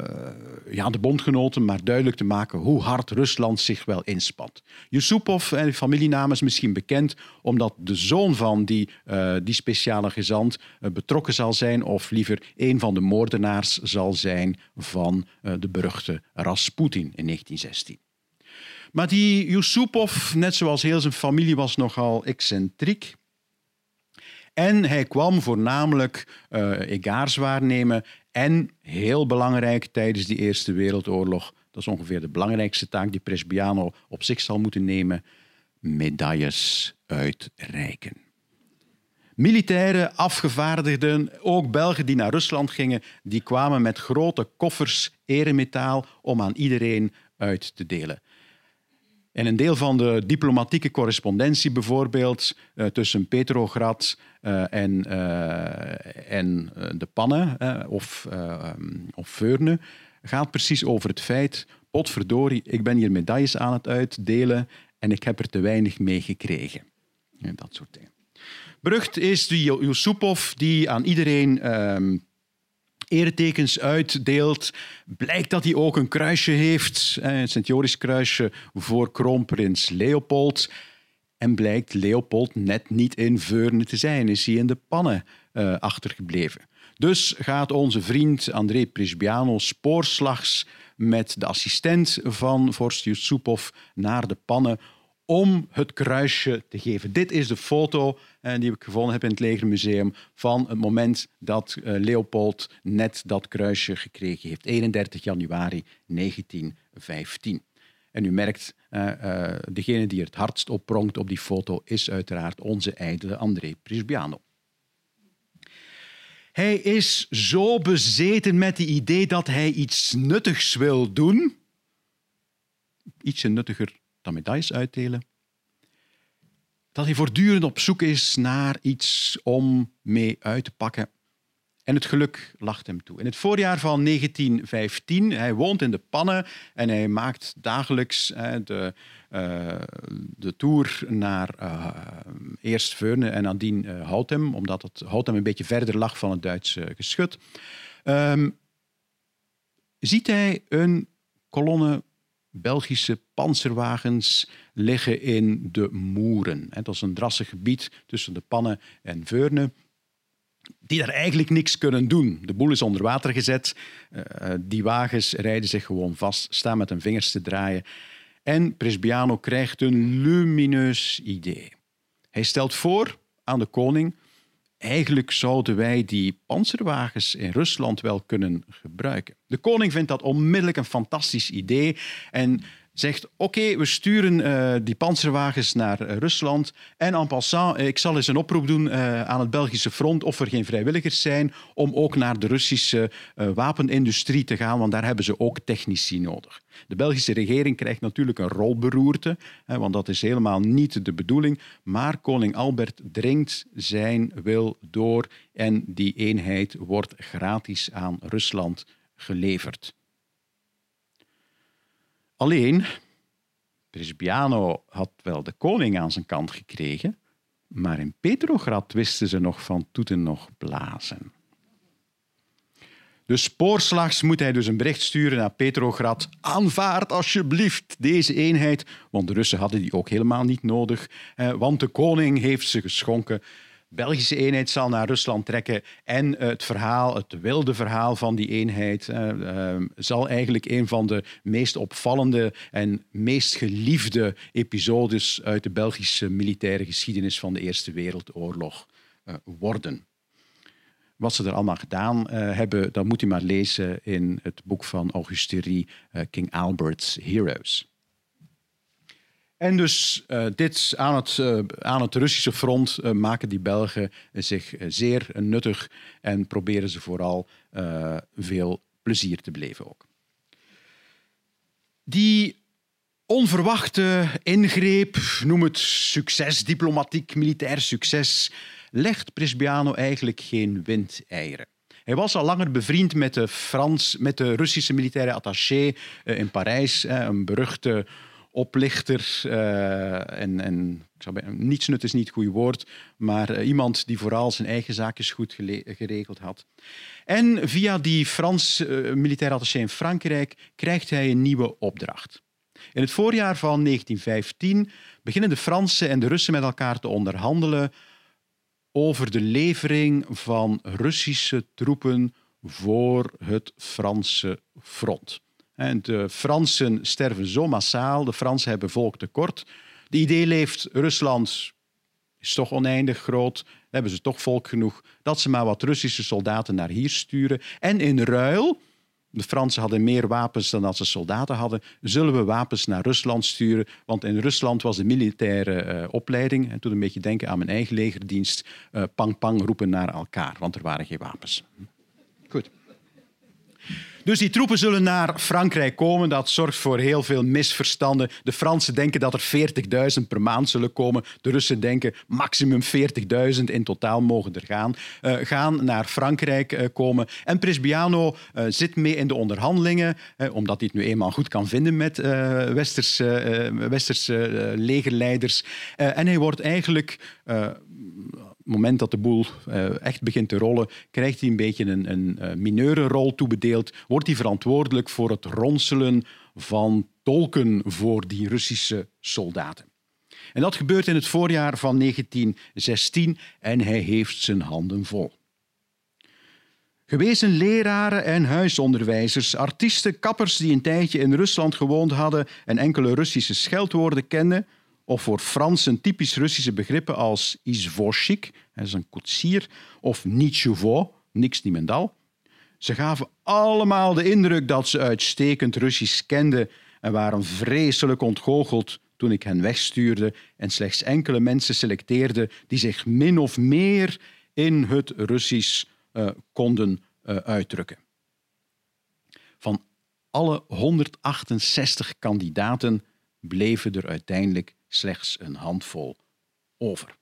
ja, de bondgenoten maar duidelijk te maken hoe hard Rusland zich wel inspant. Yusupov en de familienaam is misschien bekend omdat de zoon van die, uh, die speciale gezant betrokken zal zijn, of liever een van de moordenaars zal zijn van de beruchte Rasputin in 1916. Maar die Yusupov, net zoals heel zijn familie, was nogal excentriek. En hij kwam voornamelijk uh, egaars waarnemen en heel belangrijk tijdens die Eerste Wereldoorlog, dat is ongeveer de belangrijkste taak die Presbiano op zich zal moeten nemen, medailles uitreiken. Militairen, afgevaardigden, ook Belgen die naar Rusland gingen, die kwamen met grote koffers eremetaal om aan iedereen uit te delen. En een deel van de diplomatieke correspondentie bijvoorbeeld uh, tussen Petrograd uh, en, uh, en de Pannen of, um, of Veurne gaat precies over het feit, potverdorie, ik ben hier medailles aan het uitdelen en ik heb er te weinig mee gekregen. En dat soort dingen. Berucht is die Yusupov die aan iedereen um, eretekens uitdeelt, blijkt dat hij ook een kruisje heeft, een Sint-Joris kruisje voor kroonprins Leopold. En blijkt Leopold net niet in Veurne te zijn, is hij in de pannen uh, achtergebleven. Dus gaat onze vriend André Prisbiano spoorslags met de assistent van vorst Yusupov naar de pannen om het kruisje te geven. Dit is de foto eh, die ik gevonden heb in het Legermuseum van het moment dat eh, Leopold net dat kruisje gekregen heeft. 31 januari 1915. En u merkt, uh, degene die er het hardst op pronkt op die foto is uiteraard onze ijdele André Prisbiano. Hij is zo bezeten met het idee dat hij iets nuttigs wil doen. Ietsje nuttiger dan medailles uitdelen. Dat hij voortdurend op zoek is naar iets om mee uit te pakken. En het geluk lacht hem toe. In het voorjaar van 1915, hij woont in de Pannen en hij maakt dagelijks de, uh, de tour naar uh, eerst Veurne en nadien uh, Houtem, omdat het Houtem een beetje verder lag van het Duitse geschut. Um, ziet hij een kolonne Belgische panzerwagens liggen in de Moeren. Dat is een drassig gebied tussen de Pannen en Veurne die daar eigenlijk niks kunnen doen. De boel is onder water gezet. Uh, die wagens rijden zich gewoon vast, staan met hun vingers te draaien. En Presbiano krijgt een lumineus idee. Hij stelt voor aan de koning: eigenlijk zouden wij die panzerwagens in Rusland wel kunnen gebruiken. De koning vindt dat onmiddellijk een fantastisch idee en zegt: Oké, we sturen uh, die panzerwagens naar uh, Rusland. En en passant, uh, ik zal eens een oproep doen aan het Belgische front of er geen vrijwilligers zijn om ook naar de Russische wapenindustrie te gaan, want daar hebben ze ook technici nodig. De Belgische regering krijgt natuurlijk een rolberoerte, hè, want dat is helemaal niet de bedoeling. Maar koning Albert dringt zijn wil door en die eenheid wordt gratis aan Rusland geleverd. Alleen, Prisbiano had wel de koning aan zijn kant gekregen, maar in Petrograd wisten ze nog van toeten nog blazen. Dus spoorslags moet hij dus een bericht sturen naar Petrograd. Aanvaard alsjeblieft deze eenheid, want de Russen hadden die ook helemaal niet nodig, want de koning heeft ze geschonken. Belgische eenheid zal naar Rusland trekken en het verhaal, het wilde verhaal van die eenheid, uh, zal eigenlijk een van de meest opvallende en meest geliefde episodes uit de Belgische militaire geschiedenis van de Eerste Wereldoorlog uh, worden. Wat ze er allemaal gedaan hebben, dat moet u maar lezen in het boek van Auguste Rie, King Albert's Heroes. En dus uh, dit aan het, uh, aan het Russische front uh, maken die Belgen zich zeer nuttig en proberen ze vooral veel plezier te beleven ook. Die onverwachte ingreep, noem het succes, diplomatiek, militair succes, legt Prisbiano eigenlijk geen windeieren. Hij was al langer bevriend met de, Frans, met de Russische militaire attaché in Parijs, een beruchte oplichter uh, en, en ik zou nietsnut is niet het goede woord, maar uh, iemand die vooral zijn eigen zaakjes goed geregeld had. En via die Frans uh, militair attaché in Frankrijk krijgt hij een nieuwe opdracht. In het voorjaar van 1915 beginnen de Fransen en de Russen met elkaar te onderhandelen over de levering van Russische troepen voor het Franse front. De Fransen sterven zo massaal, de Fransen hebben volktekort. De idee leeft, Rusland is toch oneindig groot, hebben ze toch volk genoeg, dat ze maar wat Russische soldaten naar hier sturen. En in ruil, de Fransen hadden meer wapens dan dat ze soldaten hadden, zullen we wapens naar Rusland sturen. Want in Rusland was de militaire uh, opleiding, en toen een beetje denken aan mijn eigen legerdienst, uh, pang pang roepen naar elkaar, want er waren geen wapens. Dus die troepen zullen naar Frankrijk komen. Dat zorgt voor heel veel misverstanden. De Fransen denken dat er 40.000 per maand zullen komen. De Russen denken maximum 40.000 in totaal mogen er gaan. Uh, gaan naar Frankrijk uh, komen. En Prisbiano uh, zit mee in de onderhandelingen, omdat hij het nu eenmaal goed kan vinden met westerse, legerleiders. en hij wordt eigenlijk moment dat de boel uh, echt begint te rollen, krijgt hij een beetje een, een uh, mineure rol toebedeeld. Wordt hij verantwoordelijk voor het ronselen van tolken voor die Russische soldaten. En dat gebeurt in het voorjaar van 1916 en hij heeft zijn handen vol. Gewezen leraren en huisonderwijzers, artiesten, kappers die een tijdje in Rusland gewoond hadden en enkele Russische scheldwoorden kenden, of voor Fransen typisch Russische begrippen als izvoshik, dat is een koetsier, of nichuvo, niks niemendal. Ze gaven allemaal de indruk dat ze uitstekend Russisch kenden en waren vreselijk ontgoocheld toen ik hen wegstuurde en slechts enkele mensen selecteerde die zich min of meer in het Russisch uh, konden uh, uitdrukken. Van alle 168 kandidaten bleven er uiteindelijk slechts een handvol over.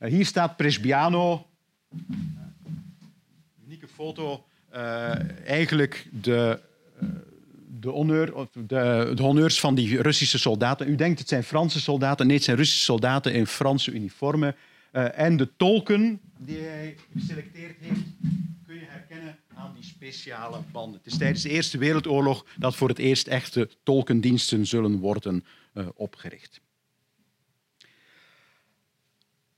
Uh, hier staat Presbiano, unieke foto, eigenlijk de de, honneur, de, de, honneurs van die Russische soldaten. U denkt het zijn Franse soldaten. Nee, het zijn Russische soldaten in Franse uniformen. En de tolken die hij geselecteerd heeft, kun je herkennen aan die speciale banden. Het is tijdens de Eerste Wereldoorlog dat voor het eerst echte tolkendiensten zullen worden opgericht.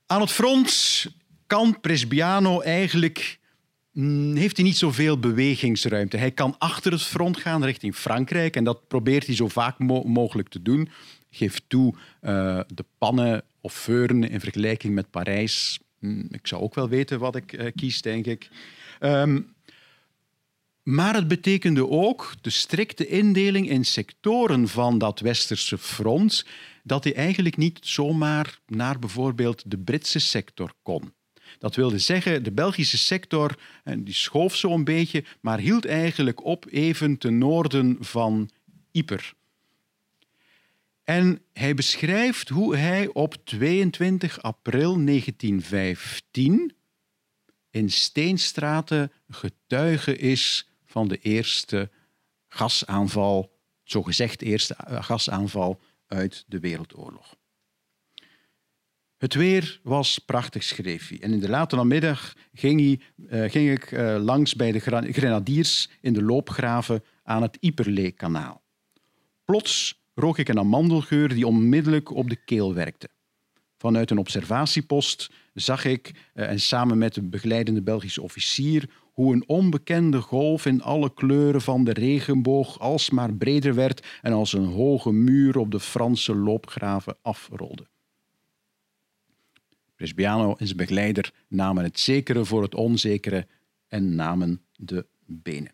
Aan het front kan Presbiano eigenlijk Mm, heeft hij niet zoveel bewegingsruimte. Hij kan achter het front gaan richting Frankrijk en dat probeert hij zo vaak mogelijk te doen. Geeft toe, uh, de pannen of veuren in vergelijking met Parijs. Mm, ik zou ook wel weten wat ik uh, kies, denk ik. Um, maar het betekende ook de strikte indeling in sectoren van dat westerse front, dat hij eigenlijk niet zomaar naar bijvoorbeeld de Britse sector kon. Dat wilde zeggen, de Belgische sector die schoof zo een beetje, maar hield eigenlijk op even ten noorden van Yper. En hij beschrijft hoe hij op 22 april 1915 in Steenstraten getuige is van de eerste gasaanval, zogezegd eerste gasaanval uit de Wereldoorlog. Het weer was prachtig, schreef hij. En in de late namiddag ging, hij, uh, ging ik uh, langs bij de grenadiers in de loopgraven aan het Iperlee-kanaal. Plots rook ik een amandelgeur die onmiddellijk op de keel werkte. Vanuit een observatiepost zag ik, en samen met een begeleidende Belgische officier, hoe een onbekende golf in alle kleuren van de regenboog alsmaar breder werd en als een hoge muur op de Franse loopgraven afrolde. Presbiano en zijn begeleider namen het zekere voor het onzekere en namen de benen.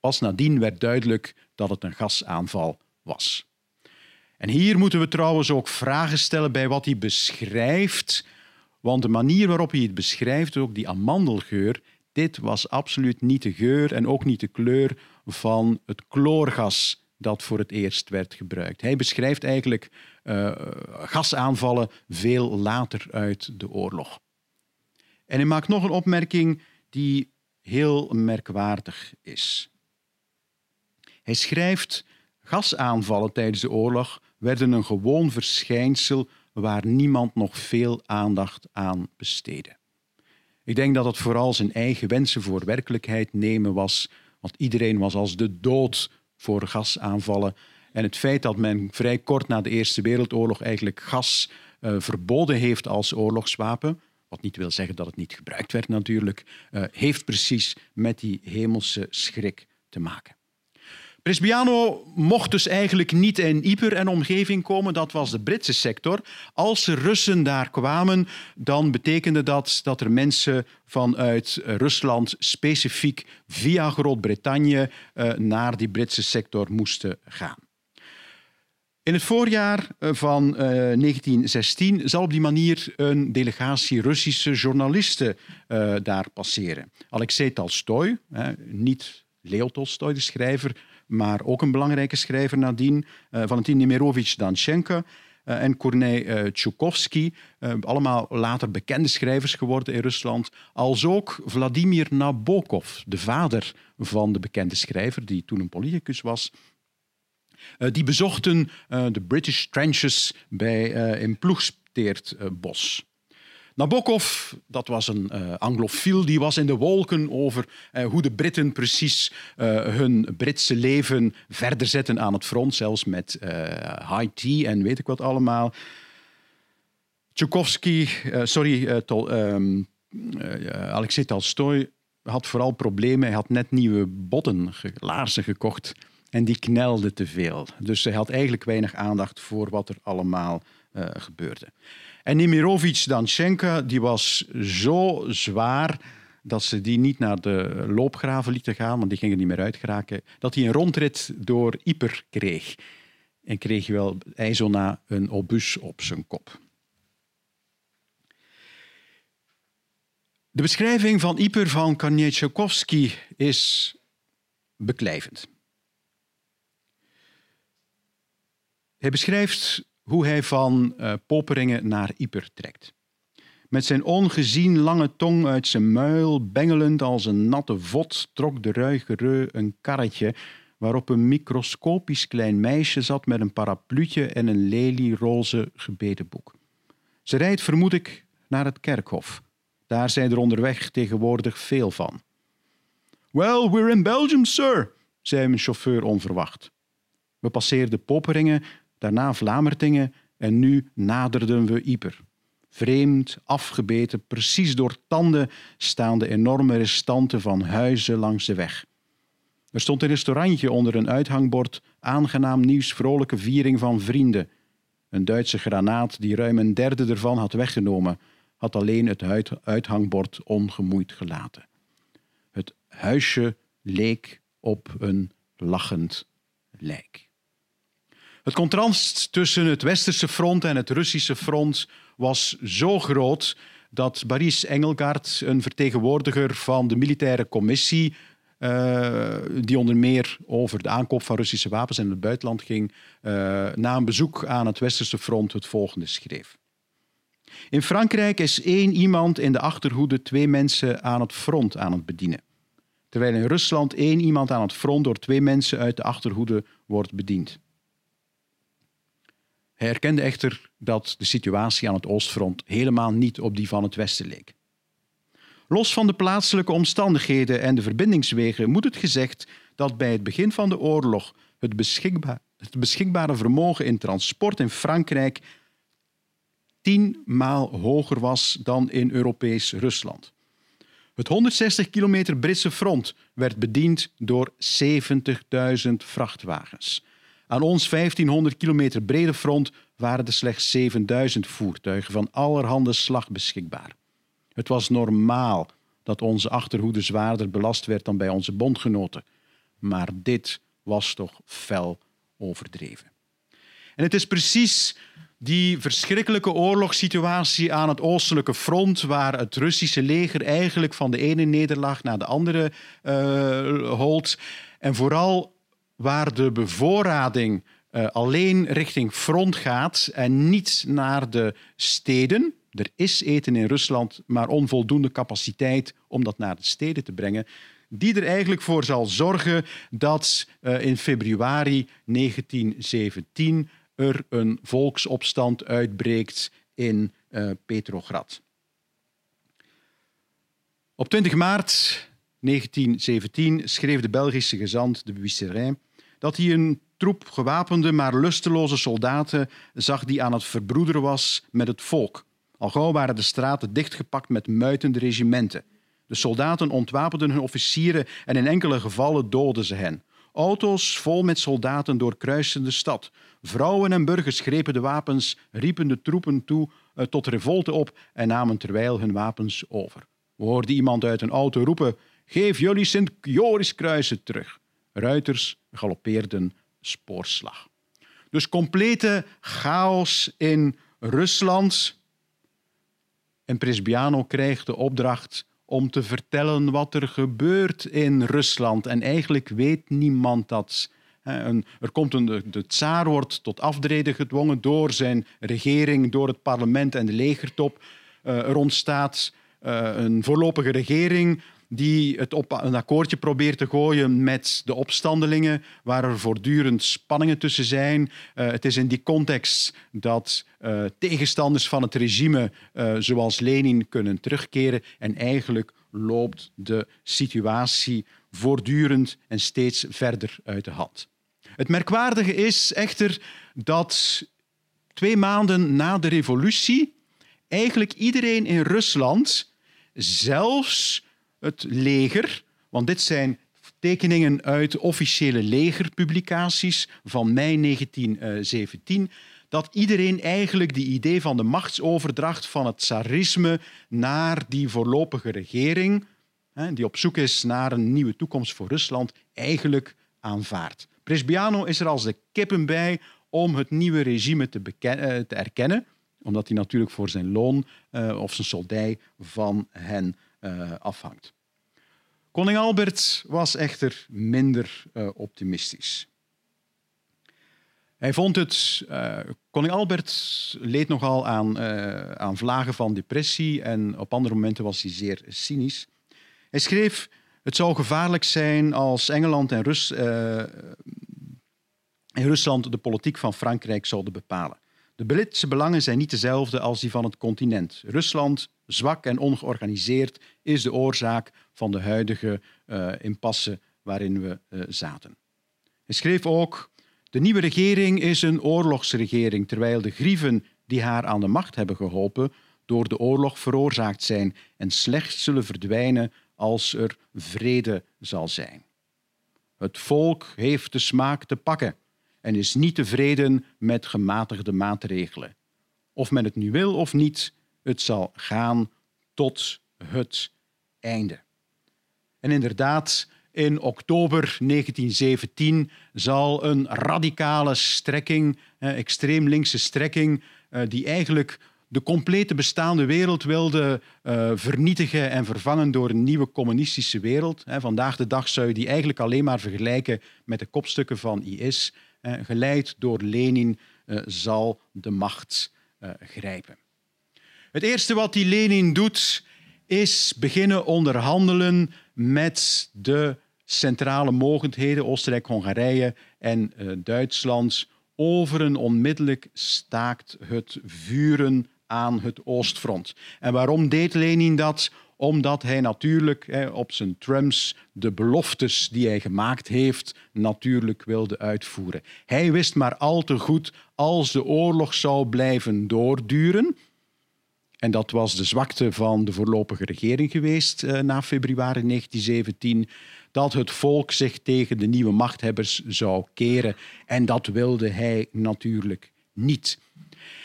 Pas nadien werd duidelijk dat het een gasaanval was. En hier moeten we trouwens ook vragen stellen bij wat hij beschrijft, want de manier waarop hij het beschrijft, ook die amandelgeur, dit was absoluut niet de geur en ook niet de kleur van het chloorgas dat voor het eerst werd gebruikt. Hij beschrijft eigenlijk uh, gasaanvallen veel later uit de oorlog. En hij maakt nog een opmerking die heel merkwaardig is. Hij schrijft: gasaanvallen tijdens de oorlog werden een gewoon verschijnsel waar niemand nog veel aandacht aan besteedde. Ik denk dat het vooral zijn eigen wensen voor werkelijkheid nemen was, want iedereen was als de dood voor gasaanvallen. En het feit dat men vrij kort na de Eerste Wereldoorlog eigenlijk gas uh, verboden heeft als oorlogswapen, wat niet wil zeggen dat het niet gebruikt werd natuurlijk, uh, heeft precies met die hemelse schrik te maken. Presbiano mocht dus eigenlijk niet in Yper en omgeving komen, dat was de Britse sector. Als er Russen daar kwamen, dan betekende dat dat er mensen vanuit Rusland specifiek via Groot-Brittannië uh, naar die Britse sector moesten gaan. In het voorjaar eh, van uh, 1916 zal op die manier een delegatie Russische journalisten daar passeren. Alexei Tolstoy, niet Leo Tolstoy, de schrijver, maar ook een belangrijke schrijver nadien, uh, Valentin Nemirovich Danchenko uh, en Kornei uh, Tchaikovsky, allemaal later bekende schrijvers geworden in Rusland, als ook Vladimir Nabokov, de vader van de bekende schrijver, die toen een politicus was. die bezochten de British Trenches bij, in Ploegsteertbos. Nabokov, dat was een uh, anglofiel, die was in de wolken over uh, hoe de Britten precies uh, hun Britse leven verder zetten aan het front, zelfs met high tea en weet ik wat allemaal. Tchaikovsky, sorry, um, Alexei Tolstoy had vooral problemen. Hij had net nieuwe botten, laarzen gekocht. En die knelde te veel. Dus hij had eigenlijk weinig aandacht voor wat er allemaal gebeurde. En Nemirovic Danchenka die was zo zwaar dat ze die niet naar de loopgraven lieten gaan, want die gingen niet meer uitgeraken, dat hij een rondrit door Yper kreeg. En kreeg wel IJzona een obus op zijn kop. De beschrijving van Yper van Kanieczewski is beklijvend. Hij beschrijft hoe hij van uh, Poperingen naar Yper trekt. Met zijn ongezien lange tong uit zijn muil, bengelend als een natte vod, trok de ruige een karretje waarop een microscopisch klein meisje zat met een parapluutje en een lelieroze gebedenboek. Ze rijdt, vermoed ik, naar het kerkhof. Daar zijn er onderweg tegenwoordig veel van. Well, we're in Belgium, sir, zei mijn chauffeur onverwacht. We passeerden Poperingen, daarna Vlamertingen en nu naderden we Yper. Vreemd, afgebeten, precies door tanden staan de enorme restanten van huizen langs de weg. Er stond een restaurantje onder een uithangbord, aangenaam nieuws, vrolijke viering van vrienden. Een Duitse granaat die ruim een derde ervan had weggenomen, had alleen het uithangbord ongemoeid gelaten. Het huisje leek op een lachend lijk. Het contrast tussen het westerse front en het Russische front was zo groot dat Boris Engelgaard, een vertegenwoordiger van de militaire commissie, uh, die onder meer over de aankoop van Russische wapens in het buitenland ging, uh, na een bezoek aan het Westerse front het volgende schreef. In Frankrijk is één iemand in de achterhoede twee mensen aan het front aan het bedienen. Terwijl in Rusland één iemand aan het front door twee mensen uit de achterhoede wordt bediend. Hij erkende echter dat de situatie aan het Oostfront helemaal niet op die van het Westen leek. Los van de plaatselijke omstandigheden en de verbindingswegen moet het gezegd dat bij het begin van de oorlog het, het beschikbare vermogen in transport in Frankrijk tienmaal hoger was dan in Europees Rusland. Het 160 kilometer Britse front werd bediend door 70.000 vrachtwagens. Aan ons 1500 kilometer brede front waren er slechts 7000 voertuigen van allerhande slag beschikbaar. Het was normaal dat onze achterhoede zwaarder belast werd dan bij onze bondgenoten. Maar dit was toch fel overdreven. En het is precies die verschrikkelijke oorlogssituatie aan het oostelijke front, waar het Russische leger eigenlijk van de ene nederlaag naar de andere uh, holt. En vooral waar de bevoorrading uh, alleen richting front gaat en niet naar de steden. Er is eten in Rusland, maar onvoldoende capaciteit om dat naar de steden te brengen. Die er eigenlijk voor zal zorgen dat uh, in februari 1917 er een volksopstand uitbreekt in uh, Petrograd. Op 20 maart 1917 schreef de Belgische gezant de Buisserin dat hij een troep gewapende maar lusteloze soldaten zag die aan het verbroederen was met het volk. Al gauw waren de straten dichtgepakt met muitende regimenten. De soldaten ontwapenden hun officieren en in enkele gevallen doodden ze hen. Auto's vol met soldaten doorkruisten de stad. Vrouwen en burgers grepen de wapens, riepen de troepen toe uh, tot revolte op en namen terwijl hun wapens over. We hoorden iemand uit een auto roepen: Geef jullie Sint-Joris-kruisen terug. Ruiters galoppeerden spoorslag. Dus complete chaos in Rusland. En Presbiano krijgt de opdracht om te vertellen wat er gebeurt in Rusland. En eigenlijk weet niemand dat. Er komt een, de tsaar wordt tot aftreden gedwongen door zijn regering, door het parlement en de legertop. Eh, er ontstaat eh, een voorlopige regering die het op een akkoordje probeert te gooien met de opstandelingen, waar er voortdurend spanningen tussen zijn. Uh, het is in die context dat uh, tegenstanders van het regime, uh, zoals Lenin, kunnen terugkeren. En eigenlijk loopt de situatie voortdurend en steeds verder uit de hand. Het merkwaardige is echter dat twee maanden na de revolutie eigenlijk iedereen in Rusland, zelfs het leger, want dit zijn tekeningen uit officiële legerpublicaties van mei 1917, dat iedereen eigenlijk die idee van de machtsoverdracht van het tsarisme naar die voorlopige regering, die op zoek is naar een nieuwe toekomst voor Rusland, eigenlijk aanvaardt. Presbiano is er als de kippen bij om het nieuwe regime te, eh, te erkennen, omdat hij natuurlijk voor zijn loon uh, of zijn soldij van hen afhangt. Koning Albert was echter minder uh, optimistisch. Hij vond het. Uh, koning Albert leed nogal aan, uh, aan vlagen van depressie en op andere momenten was hij zeer cynisch. Hij schreef: Het zou gevaarlijk zijn als Engeland en, Rus, en Rusland de politiek van Frankrijk zouden bepalen. De Britse belangen zijn niet dezelfde als die van het continent. Rusland, zwak en ongeorganiseerd, is de oorzaak van de huidige uh, impasse waarin we uh, zaten. Hij schreef ook: De nieuwe regering is een oorlogsregering, terwijl de grieven die haar aan de macht hebben geholpen door de oorlog veroorzaakt zijn en slechts zullen verdwijnen als er vrede zal zijn. Het volk heeft de smaak te pakken en is niet tevreden met gematigde maatregelen. Of men het nu wil of niet, het zal gaan tot het einde. En inderdaad, in oktober 1917 zal een radicale strekking, extreem linkse strekking, eh, die eigenlijk de complete bestaande wereld wilde uh, vernietigen en vervangen door een nieuwe communistische wereld. Vandaag de dag zou je die eigenlijk alleen maar vergelijken met de kopstukken van IS. Geleid door Lenin uh, zal de macht grijpen. Het eerste wat die Lenin doet, is beginnen onderhandelen met de centrale mogendheden, Oostenrijk-Hongarije en Duitsland, over een onmiddellijk staakt het vuren aan het Oostfront. En waarom deed Lenin dat? Omdat hij natuurlijk hè, op zijn trumps de beloftes die hij gemaakt heeft, natuurlijk wilde uitvoeren. Hij wist maar al te goed, als de oorlog zou blijven doorduren, en dat was de zwakte van de voorlopige regering geweest uh, na februari 1917. Dat het volk zich tegen de nieuwe machthebbers zou keren. En dat wilde hij natuurlijk niet.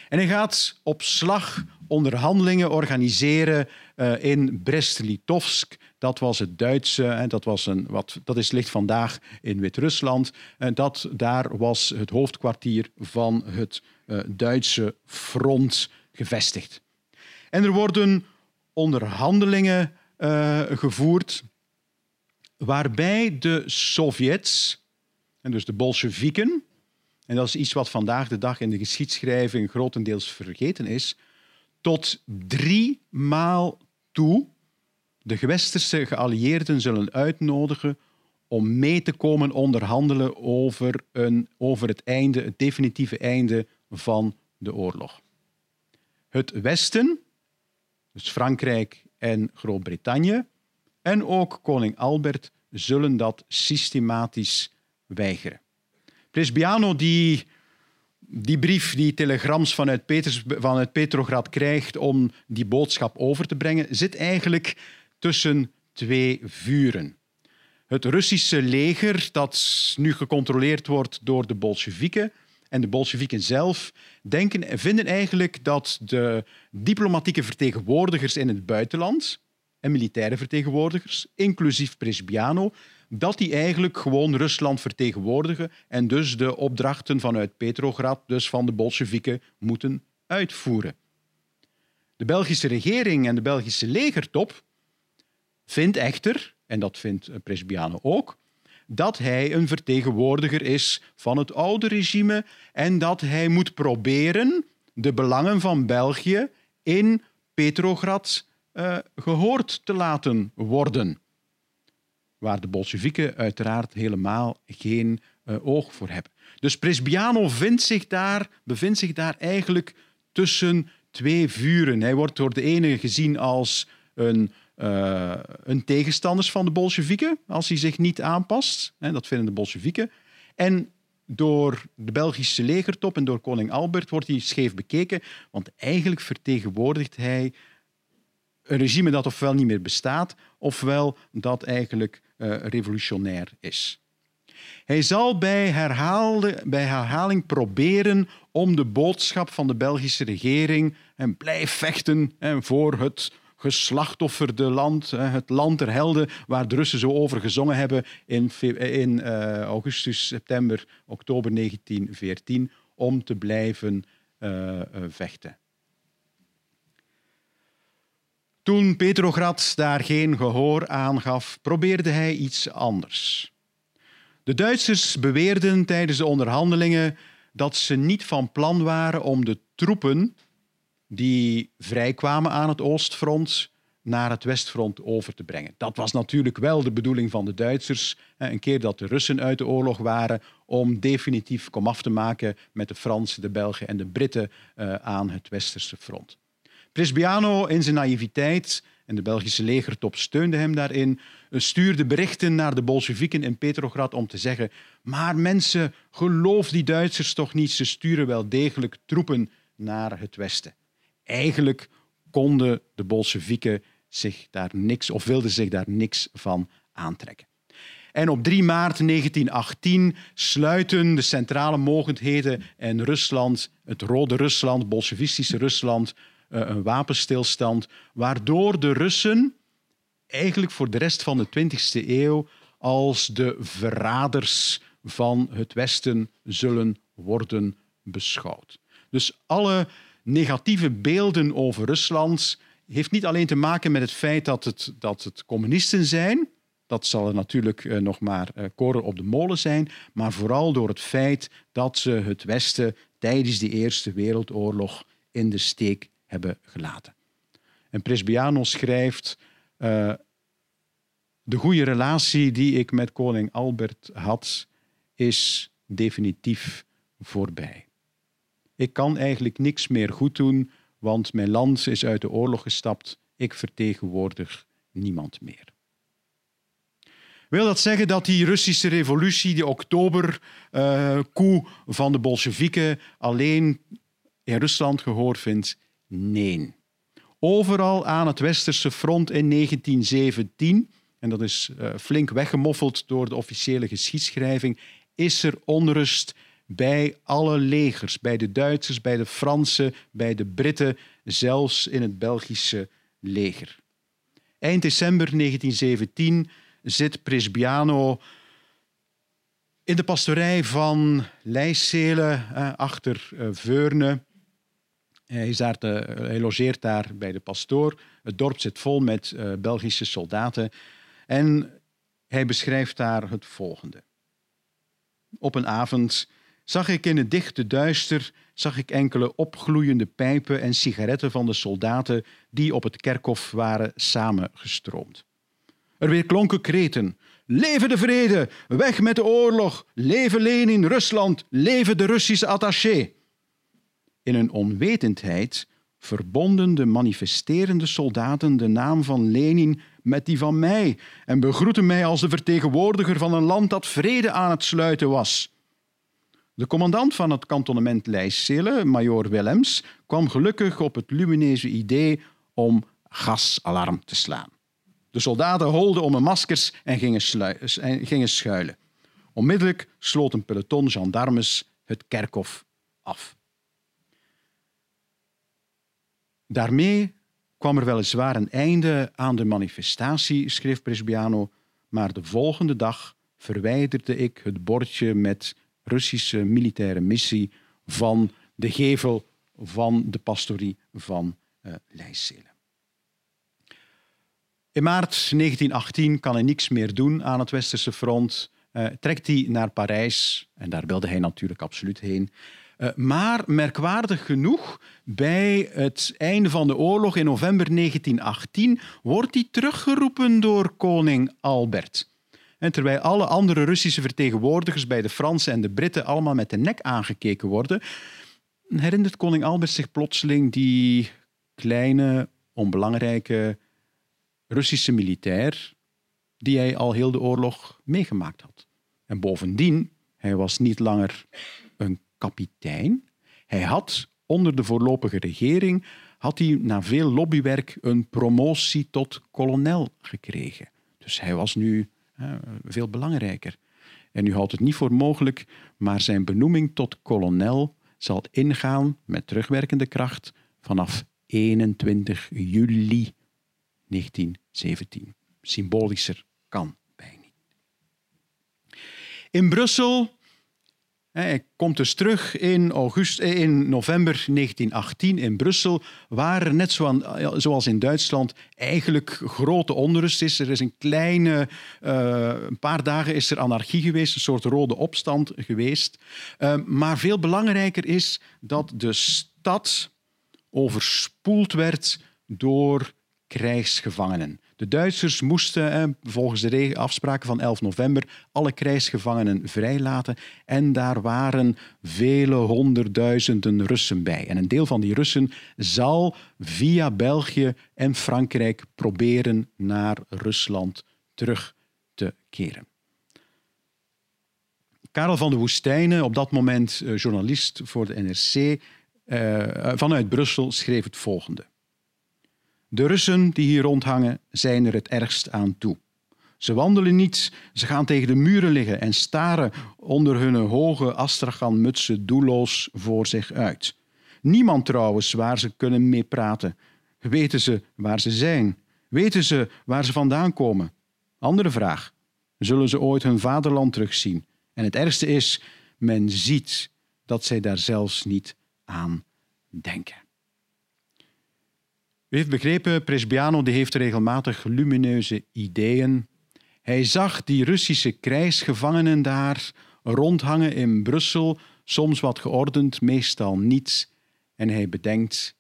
En hij gaat op slag onderhandelingen organiseren uh, in Brest-Litovsk. Dat was het Duitse, en dat, was een, wat, dat is, ligt vandaag in Wit-Rusland. En dat, daar was het hoofdkwartier van het uh, Duitse front gevestigd. En er worden onderhandelingen uh, gevoerd waarbij de Sovjets, en dus de Bolsjewieken, en dat is iets wat vandaag de dag in de geschiedschrijving grotendeels vergeten is, tot drie maal toe de gewesterse geallieerden zullen uitnodigen om mee te komen onderhandelen over, een, over het einde, het definitieve einde van de oorlog. Het Westen dus Frankrijk en Groot-Brittannië, en ook koning Albert zullen dat systematisch weigeren. Presbiano, die die brief, die telegrams vanuit, Peters, Petrograd krijgt om die boodschap over te brengen, zit eigenlijk tussen twee vuren. Het Russische leger, dat nu gecontroleerd wordt door de Bolsjewieken, en de Bolsjewieken zelf denken, vinden eigenlijk dat de diplomatieke vertegenwoordigers in het buitenland en militaire vertegenwoordigers, inclusief Presbiano, dat die eigenlijk gewoon Rusland vertegenwoordigen en dus de opdrachten vanuit Petrograd, dus van de Bolsjewieken, moeten uitvoeren. De Belgische regering en de Belgische legertop vindt echter, en dat vindt Presbiano ook, dat hij een vertegenwoordiger is van het oude regime en dat hij moet proberen de belangen van België in Petrograd uh, gehoord te laten worden. Waar de Bolsjewieken uiteraard helemaal geen uh, oog voor hebben. Dus Presbiano vindt zich daar, bevindt zich daar eigenlijk tussen twee vuren. Hij wordt door de ene gezien als een uh, een tegenstanders van de Bolsjewieken als hij zich niet aanpast. Hè, dat vinden de Bolsjewieken. En door de Belgische legertop en door koning Albert wordt hij scheef bekeken, want eigenlijk vertegenwoordigt hij een regime dat ofwel niet meer bestaat, ofwel dat eigenlijk uh, revolutionair is. Hij zal bij, herhaalde, bij herhaling proberen om de boodschap van de Belgische regering en blijf vechten voor het geslachtofferde land, het land der helden, waar de Russen zo over gezongen hebben in, in uh, augustus, september, oktober 1914, om te blijven uh, vechten. Toen Petrograd daar geen gehoor aan gaf, probeerde hij iets anders. De Duitsers beweerden tijdens de onderhandelingen dat ze niet van plan waren om de troepen die vrijkwamen aan het Oostfront naar het Westfront over te brengen. Dat was natuurlijk wel de bedoeling van de Duitsers, een keer dat de Russen uit de oorlog waren, om definitief komaf te maken met de Fransen, de Belgen en de Britten eh, aan het Westerse front. Bresciano in zijn naïviteit, en de Belgische legertop steunde hem daarin, stuurde berichten naar de Bolsjewieken in Petrograd om te zeggen maar mensen, geloof die Duitsers toch niet, ze sturen wel degelijk troepen naar het westen. Eigenlijk konden de Bolsjewieken zich daar niks, of wilden zich daar niks van aantrekken. En op 3 maart 1918 sluiten de centrale mogendheden en Rusland, het Rode Rusland, Bolsjewistische Rusland, een wapenstilstand, waardoor de Russen eigenlijk voor de rest van de 20e eeuw als de verraders van het Westen zullen worden beschouwd. Dus alle negatieve beelden over Rusland heeft niet alleen te maken met het feit dat het, dat het communisten zijn, dat zal er natuurlijk eh, nog maar uh, koren op de molen zijn, maar vooral door het feit dat ze het Westen tijdens de Eerste Wereldoorlog in de steek hebben gelaten. En Presbiano schrijft: uh, De goede relatie die ik met koning Albert had, is definitief voorbij. Ik kan eigenlijk niks meer goed doen, want mijn land is uit de oorlog gestapt. Ik vertegenwoordig niemand meer. Wil dat zeggen dat die Russische revolutie, die oktober-coup uh, van de Bolsjewieken, alleen in Rusland gehoor vindt? Nee. Overal aan het Westerse front in 1917, en dat is uh, flink weggemoffeld door de officiële geschiedschrijving, is er onrust bij alle legers, bij de Duitsers, bij de Fransen, bij de Britten, zelfs in het Belgische leger. Eind december 1917 zit Presbiano in de pastorij van Leijselen eh, achter eh, Veurne. Hij, is daar hij logeert daar bij de pastoor. Het dorp zit vol met uh, Belgische soldaten. En hij beschrijft daar het volgende. Op een avond zag ik in het dichte duister zag ik enkele opgloeiende pijpen en sigaretten van de soldaten die op het kerkhof waren samengestroomd. Er weer klonken kreten. Leven de vrede! Weg met de oorlog! Leven Lenin, Rusland! Leven de Russische attaché! In een onwetendheid verbonden de manifesterende soldaten de naam van Lenin met die van mij en begroetten mij als de vertegenwoordiger van een land dat vrede aan het sluiten was. De commandant van het kantonnement Leijsele, major Willems, kwam gelukkig op het lumineuze idee om gasalarm te slaan. De soldaten holden om hun maskers en gingen, en gingen schuilen. Onmiddellijk sloot een peloton gendarmes het kerkhof af. Daarmee kwam er weliswaar een einde aan de manifestatie, schreef Presbiano, maar de volgende dag verwijderde ik het bordje met Russische militaire missie van de gevel van de pastorie van uh, In maart 1918 kan hij niks meer doen aan het Westerse front. Uh, trekt hij naar Parijs, en daar wilde hij natuurlijk absoluut heen. Uh, maar merkwaardig genoeg, bij het einde van de oorlog in november 1918 wordt hij teruggeroepen door koning Albert. En terwijl alle andere Russische vertegenwoordigers bij de Fransen en de Britten allemaal met de nek aangekeken worden, herinnert koning Albert zich plotseling die kleine, onbelangrijke Russische militair die hij al heel de oorlog meegemaakt had. En bovendien, hij was niet langer kapitein. Hij had onder de voorlopige regering had hij na veel lobbywerk een promotie tot kolonel gekregen. Dus hij was nu veel belangrijker. En u houdt het niet voor mogelijk, maar zijn benoeming tot kolonel zal ingaan met terugwerkende kracht vanaf 21 juli 1917. Symbolischer kan bij niet. In Brussel hij komt dus terug in, augustus, eh, in november 1918 in Brussel, waar net zoals in Duitsland eigenlijk grote onrust is. Er is een kleine, uh, een paar dagen is er anarchie geweest, een soort rode opstand geweest. Maar veel belangrijker is dat de stad overspoeld werd door krijgsgevangenen. De Duitsers moesten volgens de afspraken van 11 november alle krijgsgevangenen vrijlaten en daar waren vele honderdduizenden Russen bij. En een deel van die Russen zal via België en Frankrijk proberen naar Rusland terug te keren. Karel van de Woestijnen, op dat moment eh, journalist voor de NRC, eh, vanuit Brussel schreef het volgende. De Russen die hier rondhangen zijn er het ergst aan toe. Ze wandelen niet, ze gaan tegen de muren liggen en staren onder hun hoge astrachan-mutsen doelloos voor zich uit. Niemand trouwens waar ze kunnen mee praten. Weten ze waar ze zijn? Weten ze waar ze vandaan komen? Andere vraag. Zullen ze ooit hun vaderland terugzien? En het ergste is, men ziet dat zij daar zelfs niet aan denken. U heeft begrepen, Presbiano die heeft regelmatig lumineuze ideeën. Hij zag die Russische krijgsgevangenen daar rondhangen in Brussel, soms wat geordend, meestal niet. En hij bedenkt,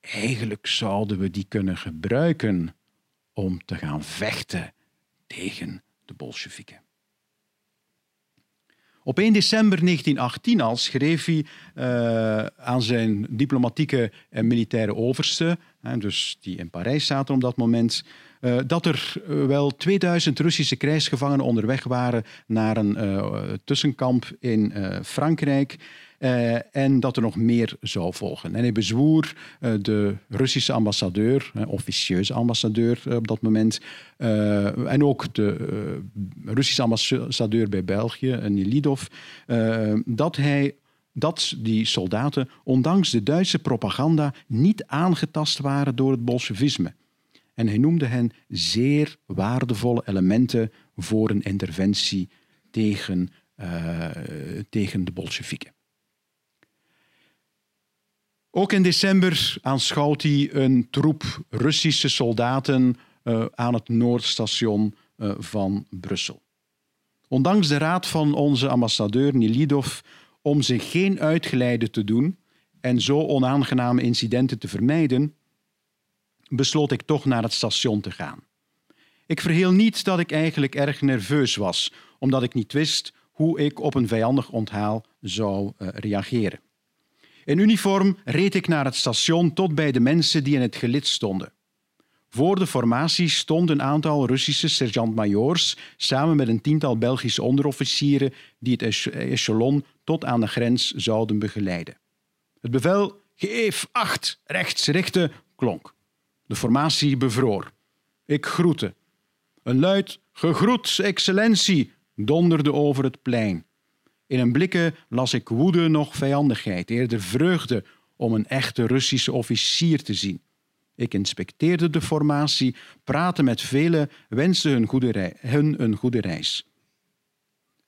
eigenlijk zouden we die kunnen gebruiken om te gaan vechten tegen de Bolsjewieken. Op 1 december 1918 al schreef hij uh, aan zijn diplomatieke en militaire overste, dus die in Parijs zaten op dat moment, uh, dat er eh, wel 2000 Russische krijgsgevangenen onderweg waren naar een tussenkamp in Frankrijk. Uh, en dat er nog meer zou volgen. En hij bezwoer uh, de Russische ambassadeur, officieuze ambassadeur op dat moment, en ook de Russische ambassadeur bij België, Nilidov, dat hij dat die soldaten, ondanks de Duitse propaganda, niet aangetast waren door het bolsjewisme. En hij noemde hen zeer waardevolle elementen voor een interventie tegen, tegen de Bolsjewieken. Ook in december aanschouwt hij een troep Russische soldaten uh, aan het Noordstation uh, van Brussel. Ondanks de raad van onze ambassadeur Nilidov om zich geen uitgeleide te doen en zo onaangename incidenten te vermijden, besloot ik toch naar het station te gaan. Ik verheel niet dat ik eigenlijk erg nerveus was, omdat ik niet wist hoe ik op een vijandig onthaal zou uh, reageren. In uniform reed ik naar het station tot bij de mensen die in het gelid stonden. Voor de formatie stond een aantal Russische sergeant-majoors samen met een tiental Belgische onderofficieren die het echelon tot aan de grens zouden begeleiden. Het bevel geef acht rechts richten klonk. De formatie bevroor. Ik groette. Een luid gegroet, excellentie, donderde over het plein. In een blikken las ik woede nog vijandigheid, eerder vreugde om een echte Russische officier te zien. Ik inspecteerde de formatie, praatte met velen, wenste hun, goede hun een goede reis.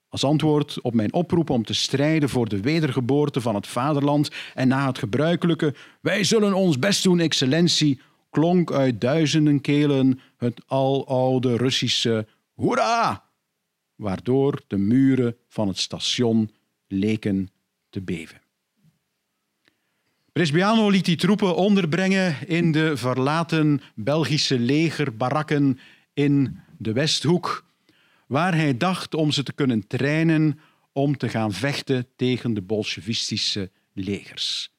Als antwoord op mijn oproep om te strijden voor de wedergeboorte van het vaderland en na het gebruikelijke Wij zullen ons best doen, excellentie, klonk uit duizenden kelen het aloude Russische Hoera! Waardoor de muren van het station leken te beven. Bresbiano liet die troepen onderbrengen in de verlaten Belgische legerbarakken in de Westhoek, waar hij dacht om ze te kunnen trainen om te gaan vechten tegen de bolsjewistische legers.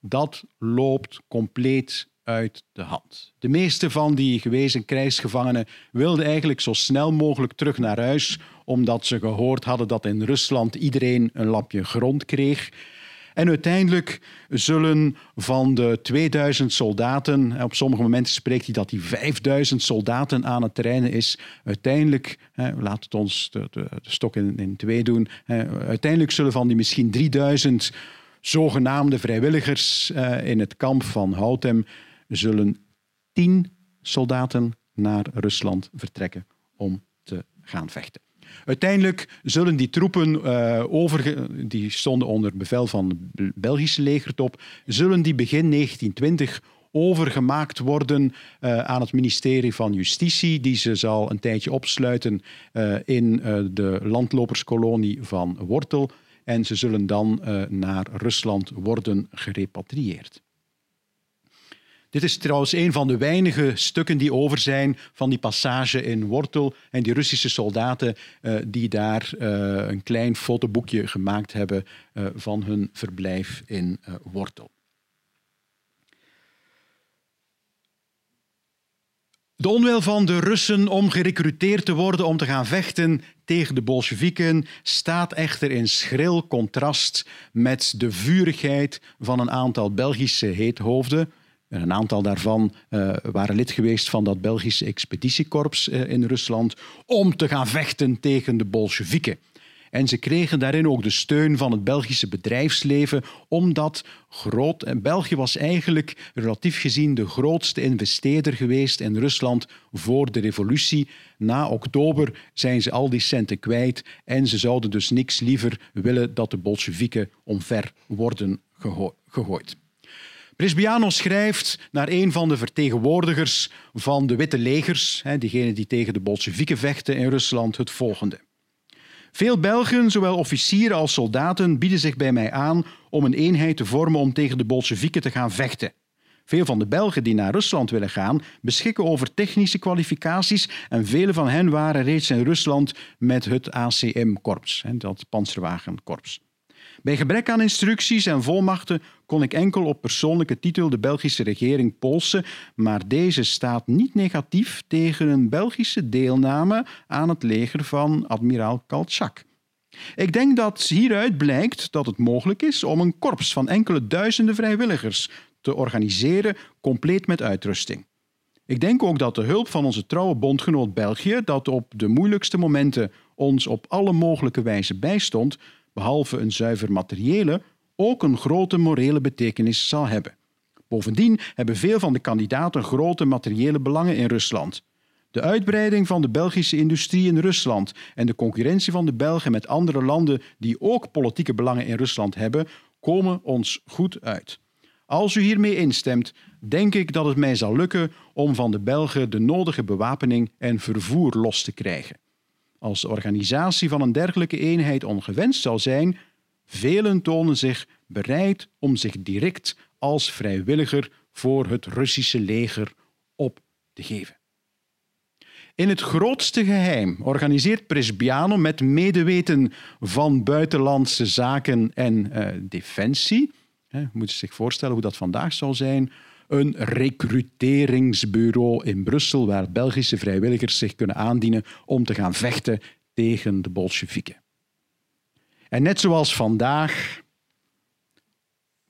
Dat loopt compleet uit de hand. De meeste van die gewezen krijgsgevangenen wilden eigenlijk zo snel mogelijk terug naar huis, omdat ze gehoord hadden dat in Rusland iedereen een lapje grond kreeg. En uiteindelijk zullen van de 2000 soldaten, op sommige momenten spreekt hij dat die 5000 soldaten aan het trainen is, uiteindelijk, laat het ons de, de, stok in, in, twee doen, uiteindelijk zullen van die misschien 3000 zogenaamde vrijwilligers eh, in het kamp van Houtem, zullen 10 soldaten naar Rusland vertrekken om te gaan vechten. Uiteindelijk zullen die troepen, over, die stonden onder bevel van het Belgische legertop, zullen die begin 1920 overgemaakt worden uh, aan het ministerie van Justitie, die ze zal een tijdje opsluiten uh, in de landloperskolonie van Wortel. En ze zullen dan naar Rusland worden gerepatrieerd. Dit is trouwens een van de weinige stukken die over zijn van die passage in Wortel en die Russische soldaten uh, die daar uh, een klein fotoboekje gemaakt hebben uh, van hun verblijf in Wortel. De onwil van de Russen om gerecruiteerd te worden om te gaan vechten tegen de Bolsjewieken staat echter in schril contrast met de vurigheid van een aantal Belgische heethoofden een aantal daarvan uh, waren lid geweest van dat Belgische expeditiekorps uh, in Rusland om te gaan vechten tegen de Bolsjewieken. En ze kregen daarin ook de steun van het Belgische bedrijfsleven, omdat groot, en België was eigenlijk relatief gezien de grootste investeerder geweest in Rusland voor de revolutie. Na oktober zijn ze al die centen kwijt en ze zouden dus niks liever willen dat de Bolsjewieken omver worden gegooid. Brisbiano schrijft naar een van de vertegenwoordigers van de witte legers, diegenen die tegen de Bolsjewieken vechten in Rusland, het volgende. Veel Belgen, zowel officieren als soldaten, bieden zich bij mij aan om een eenheid te vormen om tegen de Bolsjewieken te gaan vechten. Veel van de Belgen die naar Rusland willen gaan, beschikken over technische kwalificaties en vele van hen waren reeds in Rusland met het ACM-korps, dat panzerwagenkorps. Bij gebrek aan instructies en volmachten kon ik enkel op persoonlijke titel de Belgische regering polsen, maar deze staat niet negatief tegen een Belgische deelname aan het leger van admiraal Kaltschak. Ik denk dat hieruit blijkt dat het mogelijk is om een korps van enkele duizenden vrijwilligers te organiseren, compleet met uitrusting. Ik denk ook dat de hulp van onze trouwe bondgenoot België, dat op de moeilijkste momenten ons op alle mogelijke wijze bijstond, behalve een zuiver materiële, ook een grote morele betekenis zal hebben. Bovendien hebben veel van de kandidaten grote materiële belangen in Rusland. De uitbreiding van de Belgische industrie in Rusland en de concurrentie van de Belgen met andere landen die ook politieke belangen in Rusland hebben, komen ons goed uit. Als u hiermee instemt, denk ik dat het mij zal lukken om van de Belgen de nodige bewapening en vervoer los te krijgen. Als organisatie van een dergelijke eenheid ongewenst zou zijn, velen tonen zich bereid om zich direct als vrijwilliger voor het Russische leger op te geven. In het grootste geheim organiseert Presbiano met medeweten van buitenlandse zaken en uh, defensie. He, moet je zich voorstellen hoe dat vandaag zou zijn een recruteringsbureau in Brussel waar Belgische vrijwilligers zich kunnen aandienen om te gaan vechten tegen de Bolsjewieken. En net zoals vandaag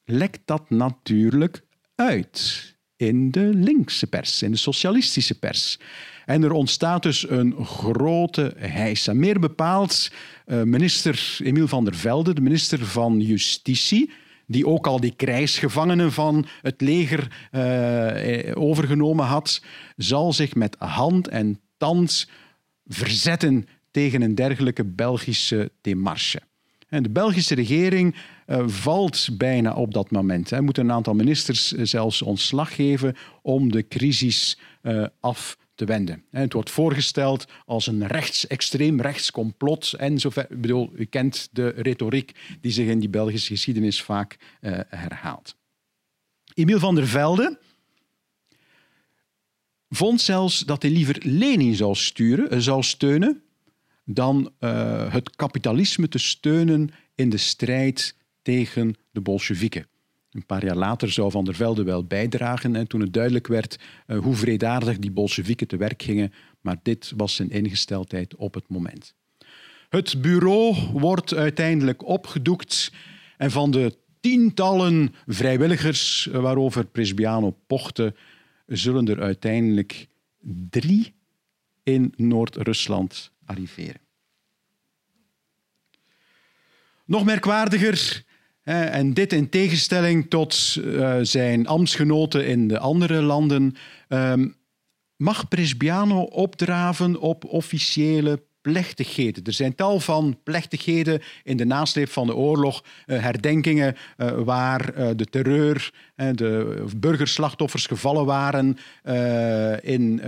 lekt dat natuurlijk uit in de linkse pers, in de socialistische pers. En er ontstaat dus een grote heisa. Meer bepaald uh, minister Emiel van der Velde, de minister van Justitie, die ook al die krijgsgevangenen van het leger uh, overgenomen had, zal zich met hand en tand verzetten tegen een dergelijke Belgische demarche. En de Belgische regering uh, valt bijna op dat moment. Hij moet een aantal ministers zelfs ontslag geven om de crisis uh, af Het wordt voorgesteld als een rechts, extreem rechts complot. En zover, bedoel, u kent de retoriek die zich in die Belgische geschiedenis vaak uh, herhaalt. Emiel van der Velde vond zelfs dat hij liever Lenin zou, sturen, uh, zou steunen dan uh, het kapitalisme te steunen in de strijd tegen de Bolsjewieken. Een paar jaar later zou Van der Velde wel bijdragen en toen het duidelijk werd uh, hoe vredaardig die Bolsjewieken te werk gingen, maar dit was zijn ingesteldheid op het moment. Het bureau wordt uiteindelijk opgedoekt en van de tientallen vrijwilligers waarover Presbiano pochte, zullen er uiteindelijk drie in Noord-Rusland arriveren. Nog merkwaardiger, en dit in tegenstelling tot eh, zijn ambtsgenoten in de andere landen, ehm, mag Presbiano opdraven op officiële plechtigheden. Er zijn tal van plechtigheden in de nasleep van de oorlog, eh, herdenkingen eh, waar eh, de terreur, de burgerslachtoffers gevallen waren in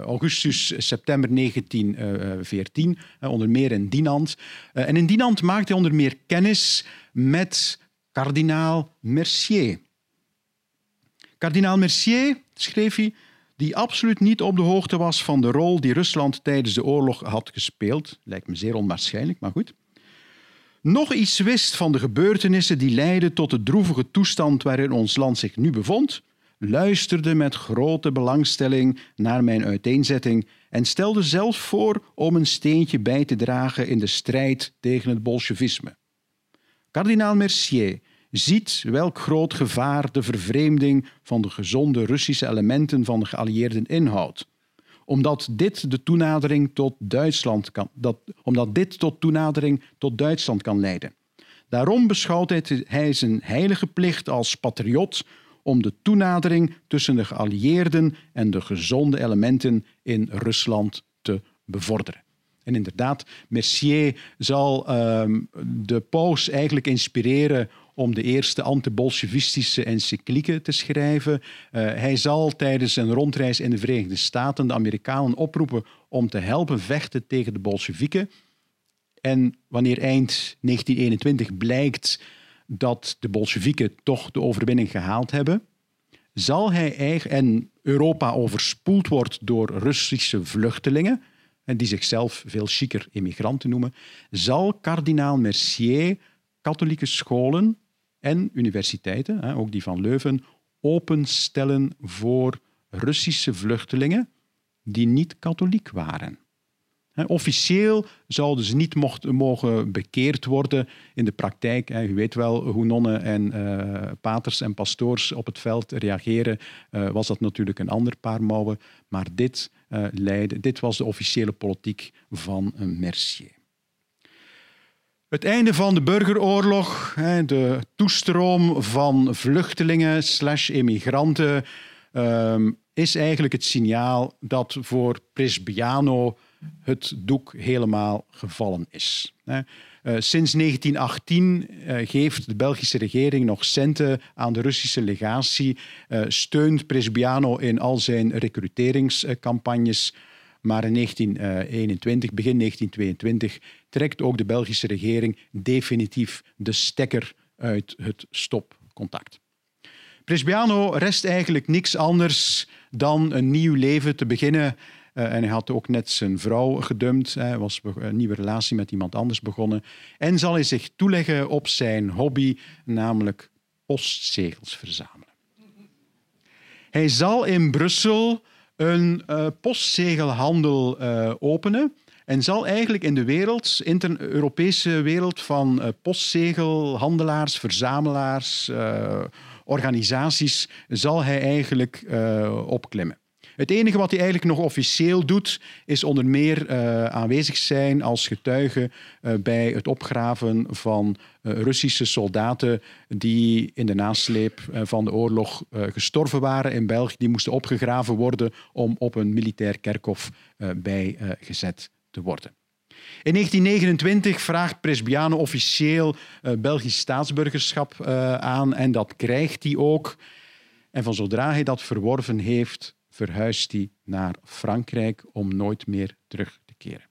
augustus, september 1914, onder meer in Dinant. en in Dinant maakte hij onder meer kennis met kardinaal Mercier. Kardinaal Mercier, schreef hij, die absoluut niet op de hoogte was van de rol die Rusland tijdens de oorlog had gespeeld. Lijkt me zeer onwaarschijnlijk, maar goed. Nog iets wist van de gebeurtenissen die leidden tot de droevige toestand waarin ons land zich nu bevond, luisterde met grote belangstelling naar mijn uiteenzetting en stelde zelfs voor om een steentje bij te dragen in de strijd tegen het bolsjevisme. Kardinaal Mercier ziet welk groot gevaar de vervreemding van de gezonde Russische elementen van de geallieerden inhoudt. Omdat dit de toenadering tot Duitsland kan, dat, omdat dit tot toenadering tot Duitsland kan leiden. Daarom beschouwt hij zijn heilige plicht als patriot om de toenadering tussen de geallieerden en de gezonde elementen in Rusland te bevorderen. En inderdaad, Mercier zal uh, de paus eigenlijk inspireren om de eerste anti-bolsjevistische encyclieken te schrijven. Uh, hij zal tijdens een rondreis in de Verenigde Staten de Amerikanen oproepen om te helpen vechten tegen de bolsjewieken. En wanneer eind 1921 blijkt dat de bolsjewieken toch de overwinning gehaald hebben, zal hij eigenlijk, en Europa overspoeld wordt door Russische vluchtelingen, en die zichzelf veel chiquer immigranten noemen, zal kardinaal Mercier katholieke scholen en universiteiten, ook die van Leuven, openstellen voor Russische vluchtelingen die niet katholiek waren. Officieel zouden ze niet mogen bekeerd worden. In de praktijk, u weet wel hoe nonnen en uh, paters en pastoors op het veld reageren, uh, was dat natuurlijk een ander paar mouwen. Maar dit, uh, leidde, dit was de officiële politiek van Mercier. Het einde van de burgeroorlog, de toestroom van vluchtelingen slash immigranten, ehm, is eigenlijk het signaal dat voor Presbiano het doek helemaal gevallen is. Eh, sinds 1918 eh, geeft de Belgische regering nog centen aan de Russische legatie, eh, steunt Presbiano in al zijn recruteringscampagnes. Maar in 1921, begin 1922, trekt ook de Belgische regering definitief de stekker uit het stopcontact. Presbiano rest eigenlijk niks anders dan een nieuw leven te beginnen. Uh, en hij had ook net zijn vrouw gedumpt. Hij was een nieuwe relatie met iemand anders begonnen. En zal hij zich toeleggen op zijn hobby, namelijk postzegels verzamelen. Hij zal in Brussel een uh, postzegelhandel uh, openen. En zal eigenlijk in de wereld, in de Europese wereld van uh, postzegelhandelaars, verzamelaars, organisaties, zal hij eigenlijk opklimmen. Het enige wat hij eigenlijk nog officieel doet, is onder meer aanwezig zijn als getuige bij het opgraven van Russische soldaten die in de nasleep van de oorlog gestorven waren in België. Die moesten opgegraven worden om op een militair kerkhof bijgezet te worden. In 1929 vraagt Presbiano officieel Belgisch staatsburgerschap aan en dat krijgt hij ook. En van zodra hij dat verworven heeft, verhuist hij naar Frankrijk om nooit meer terug te keren.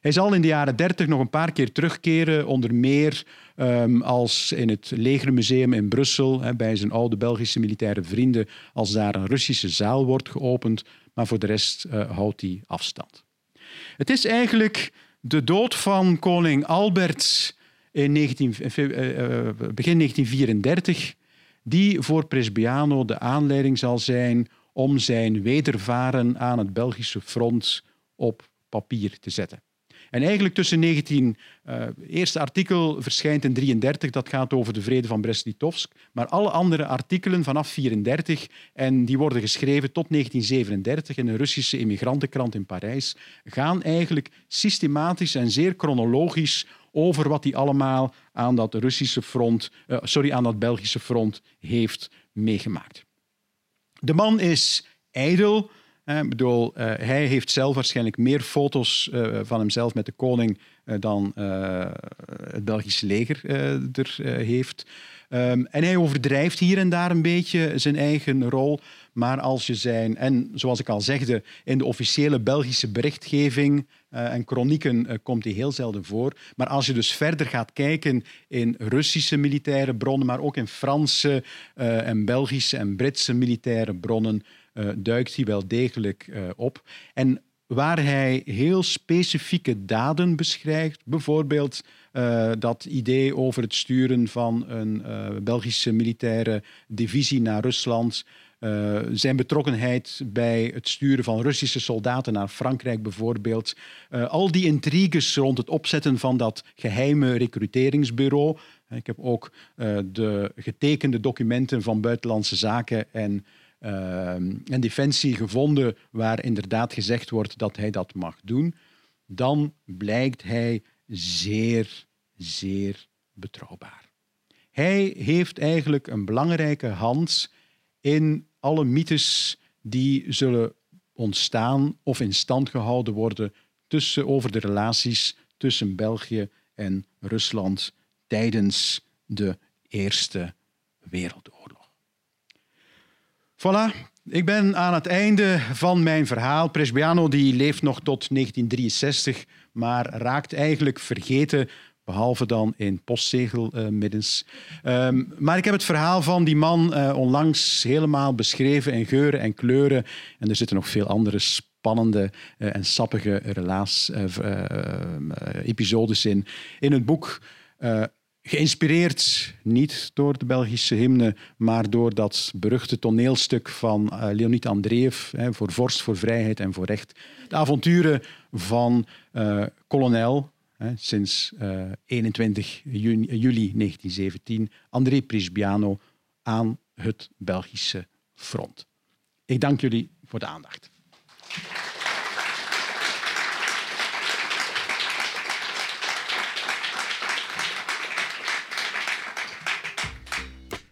Hij zal in de jaren 30 nog een paar keer terugkeren, onder meer um, als in het Legermuseum in Brussel, hè, bij zijn oude Belgische militaire vrienden, als daar een Russische zaal wordt geopend, maar voor de rest uh, houdt hij afstand. Het is eigenlijk de dood van koning Albert in 19, uh, uh, begin 1934 die voor Presbiano de aanleiding zal zijn om zijn wedervaren aan het Belgische front op papier te zetten. En eigenlijk tussen 19... Uh, het eerste artikel verschijnt in 33, dat gaat over de vrede van Brest-Litovsk. Maar alle andere artikelen vanaf 34, en die worden geschreven tot 1937 in een Russische immigrantenkrant in Parijs, gaan eigenlijk systematisch en zeer chronologisch over wat hij allemaal aan dat Russische front, uh, sorry, aan dat Belgische front heeft meegemaakt. De man is ijdel. Ik bedoel, uh, hij heeft zelf waarschijnlijk meer foto's uh, van hemzelf met de koning dan het Belgische leger er heeft. Um, en hij overdrijft hier en daar een beetje zijn eigen rol. Maar als je zijn, en zoals ik al zegde, in de officiële Belgische berichtgeving en chronieken uh, komt hij heel zelden voor. Maar als je dus verder gaat kijken in Russische militaire bronnen, maar ook in Franse en Belgische en Britse militaire bronnen, duikt hij wel degelijk op. En waar hij heel specifieke daden beschrijft, bijvoorbeeld uh, dat idee over het sturen van een Belgische militaire divisie naar Rusland. Zijn betrokkenheid bij het sturen van Russische soldaten naar Frankrijk bijvoorbeeld. al die intriges rond het opzetten van dat geheime recruteringsbureau. Ik heb ook de getekende documenten van Buitenlandse Zaken en, en Defensie gevonden, waar inderdaad gezegd wordt dat hij dat mag doen. Dan blijkt hij zeer zeer betrouwbaar. Hij heeft eigenlijk een belangrijke hand in alle mythes die zullen ontstaan of in stand gehouden worden tussen, over de relaties tussen België en Rusland tijdens de Eerste Wereldoorlog. Voilà, ik ben aan het einde van mijn verhaal. Presbiano die leeft nog tot 1963, maar raakt eigenlijk vergeten Behalve dan in postzegelmiddens. Uh, um, maar ik heb het verhaal van die man uh, onlangs helemaal beschreven in geuren en kleuren. En er zitten nog veel andere spannende uh, en sappige relaas, uh, episodes in. In het boek geïnspireerd niet door de Belgische hymne, maar door dat beruchte toneelstuk van Leonid Andreev, hè, voor vorst, voor vrijheid en voor recht. De avonturen van kolonel sinds uh, eh, 21 juni, juli 1917 André Prisbiano aan het Belgische front. Ik dank jullie voor de aandacht.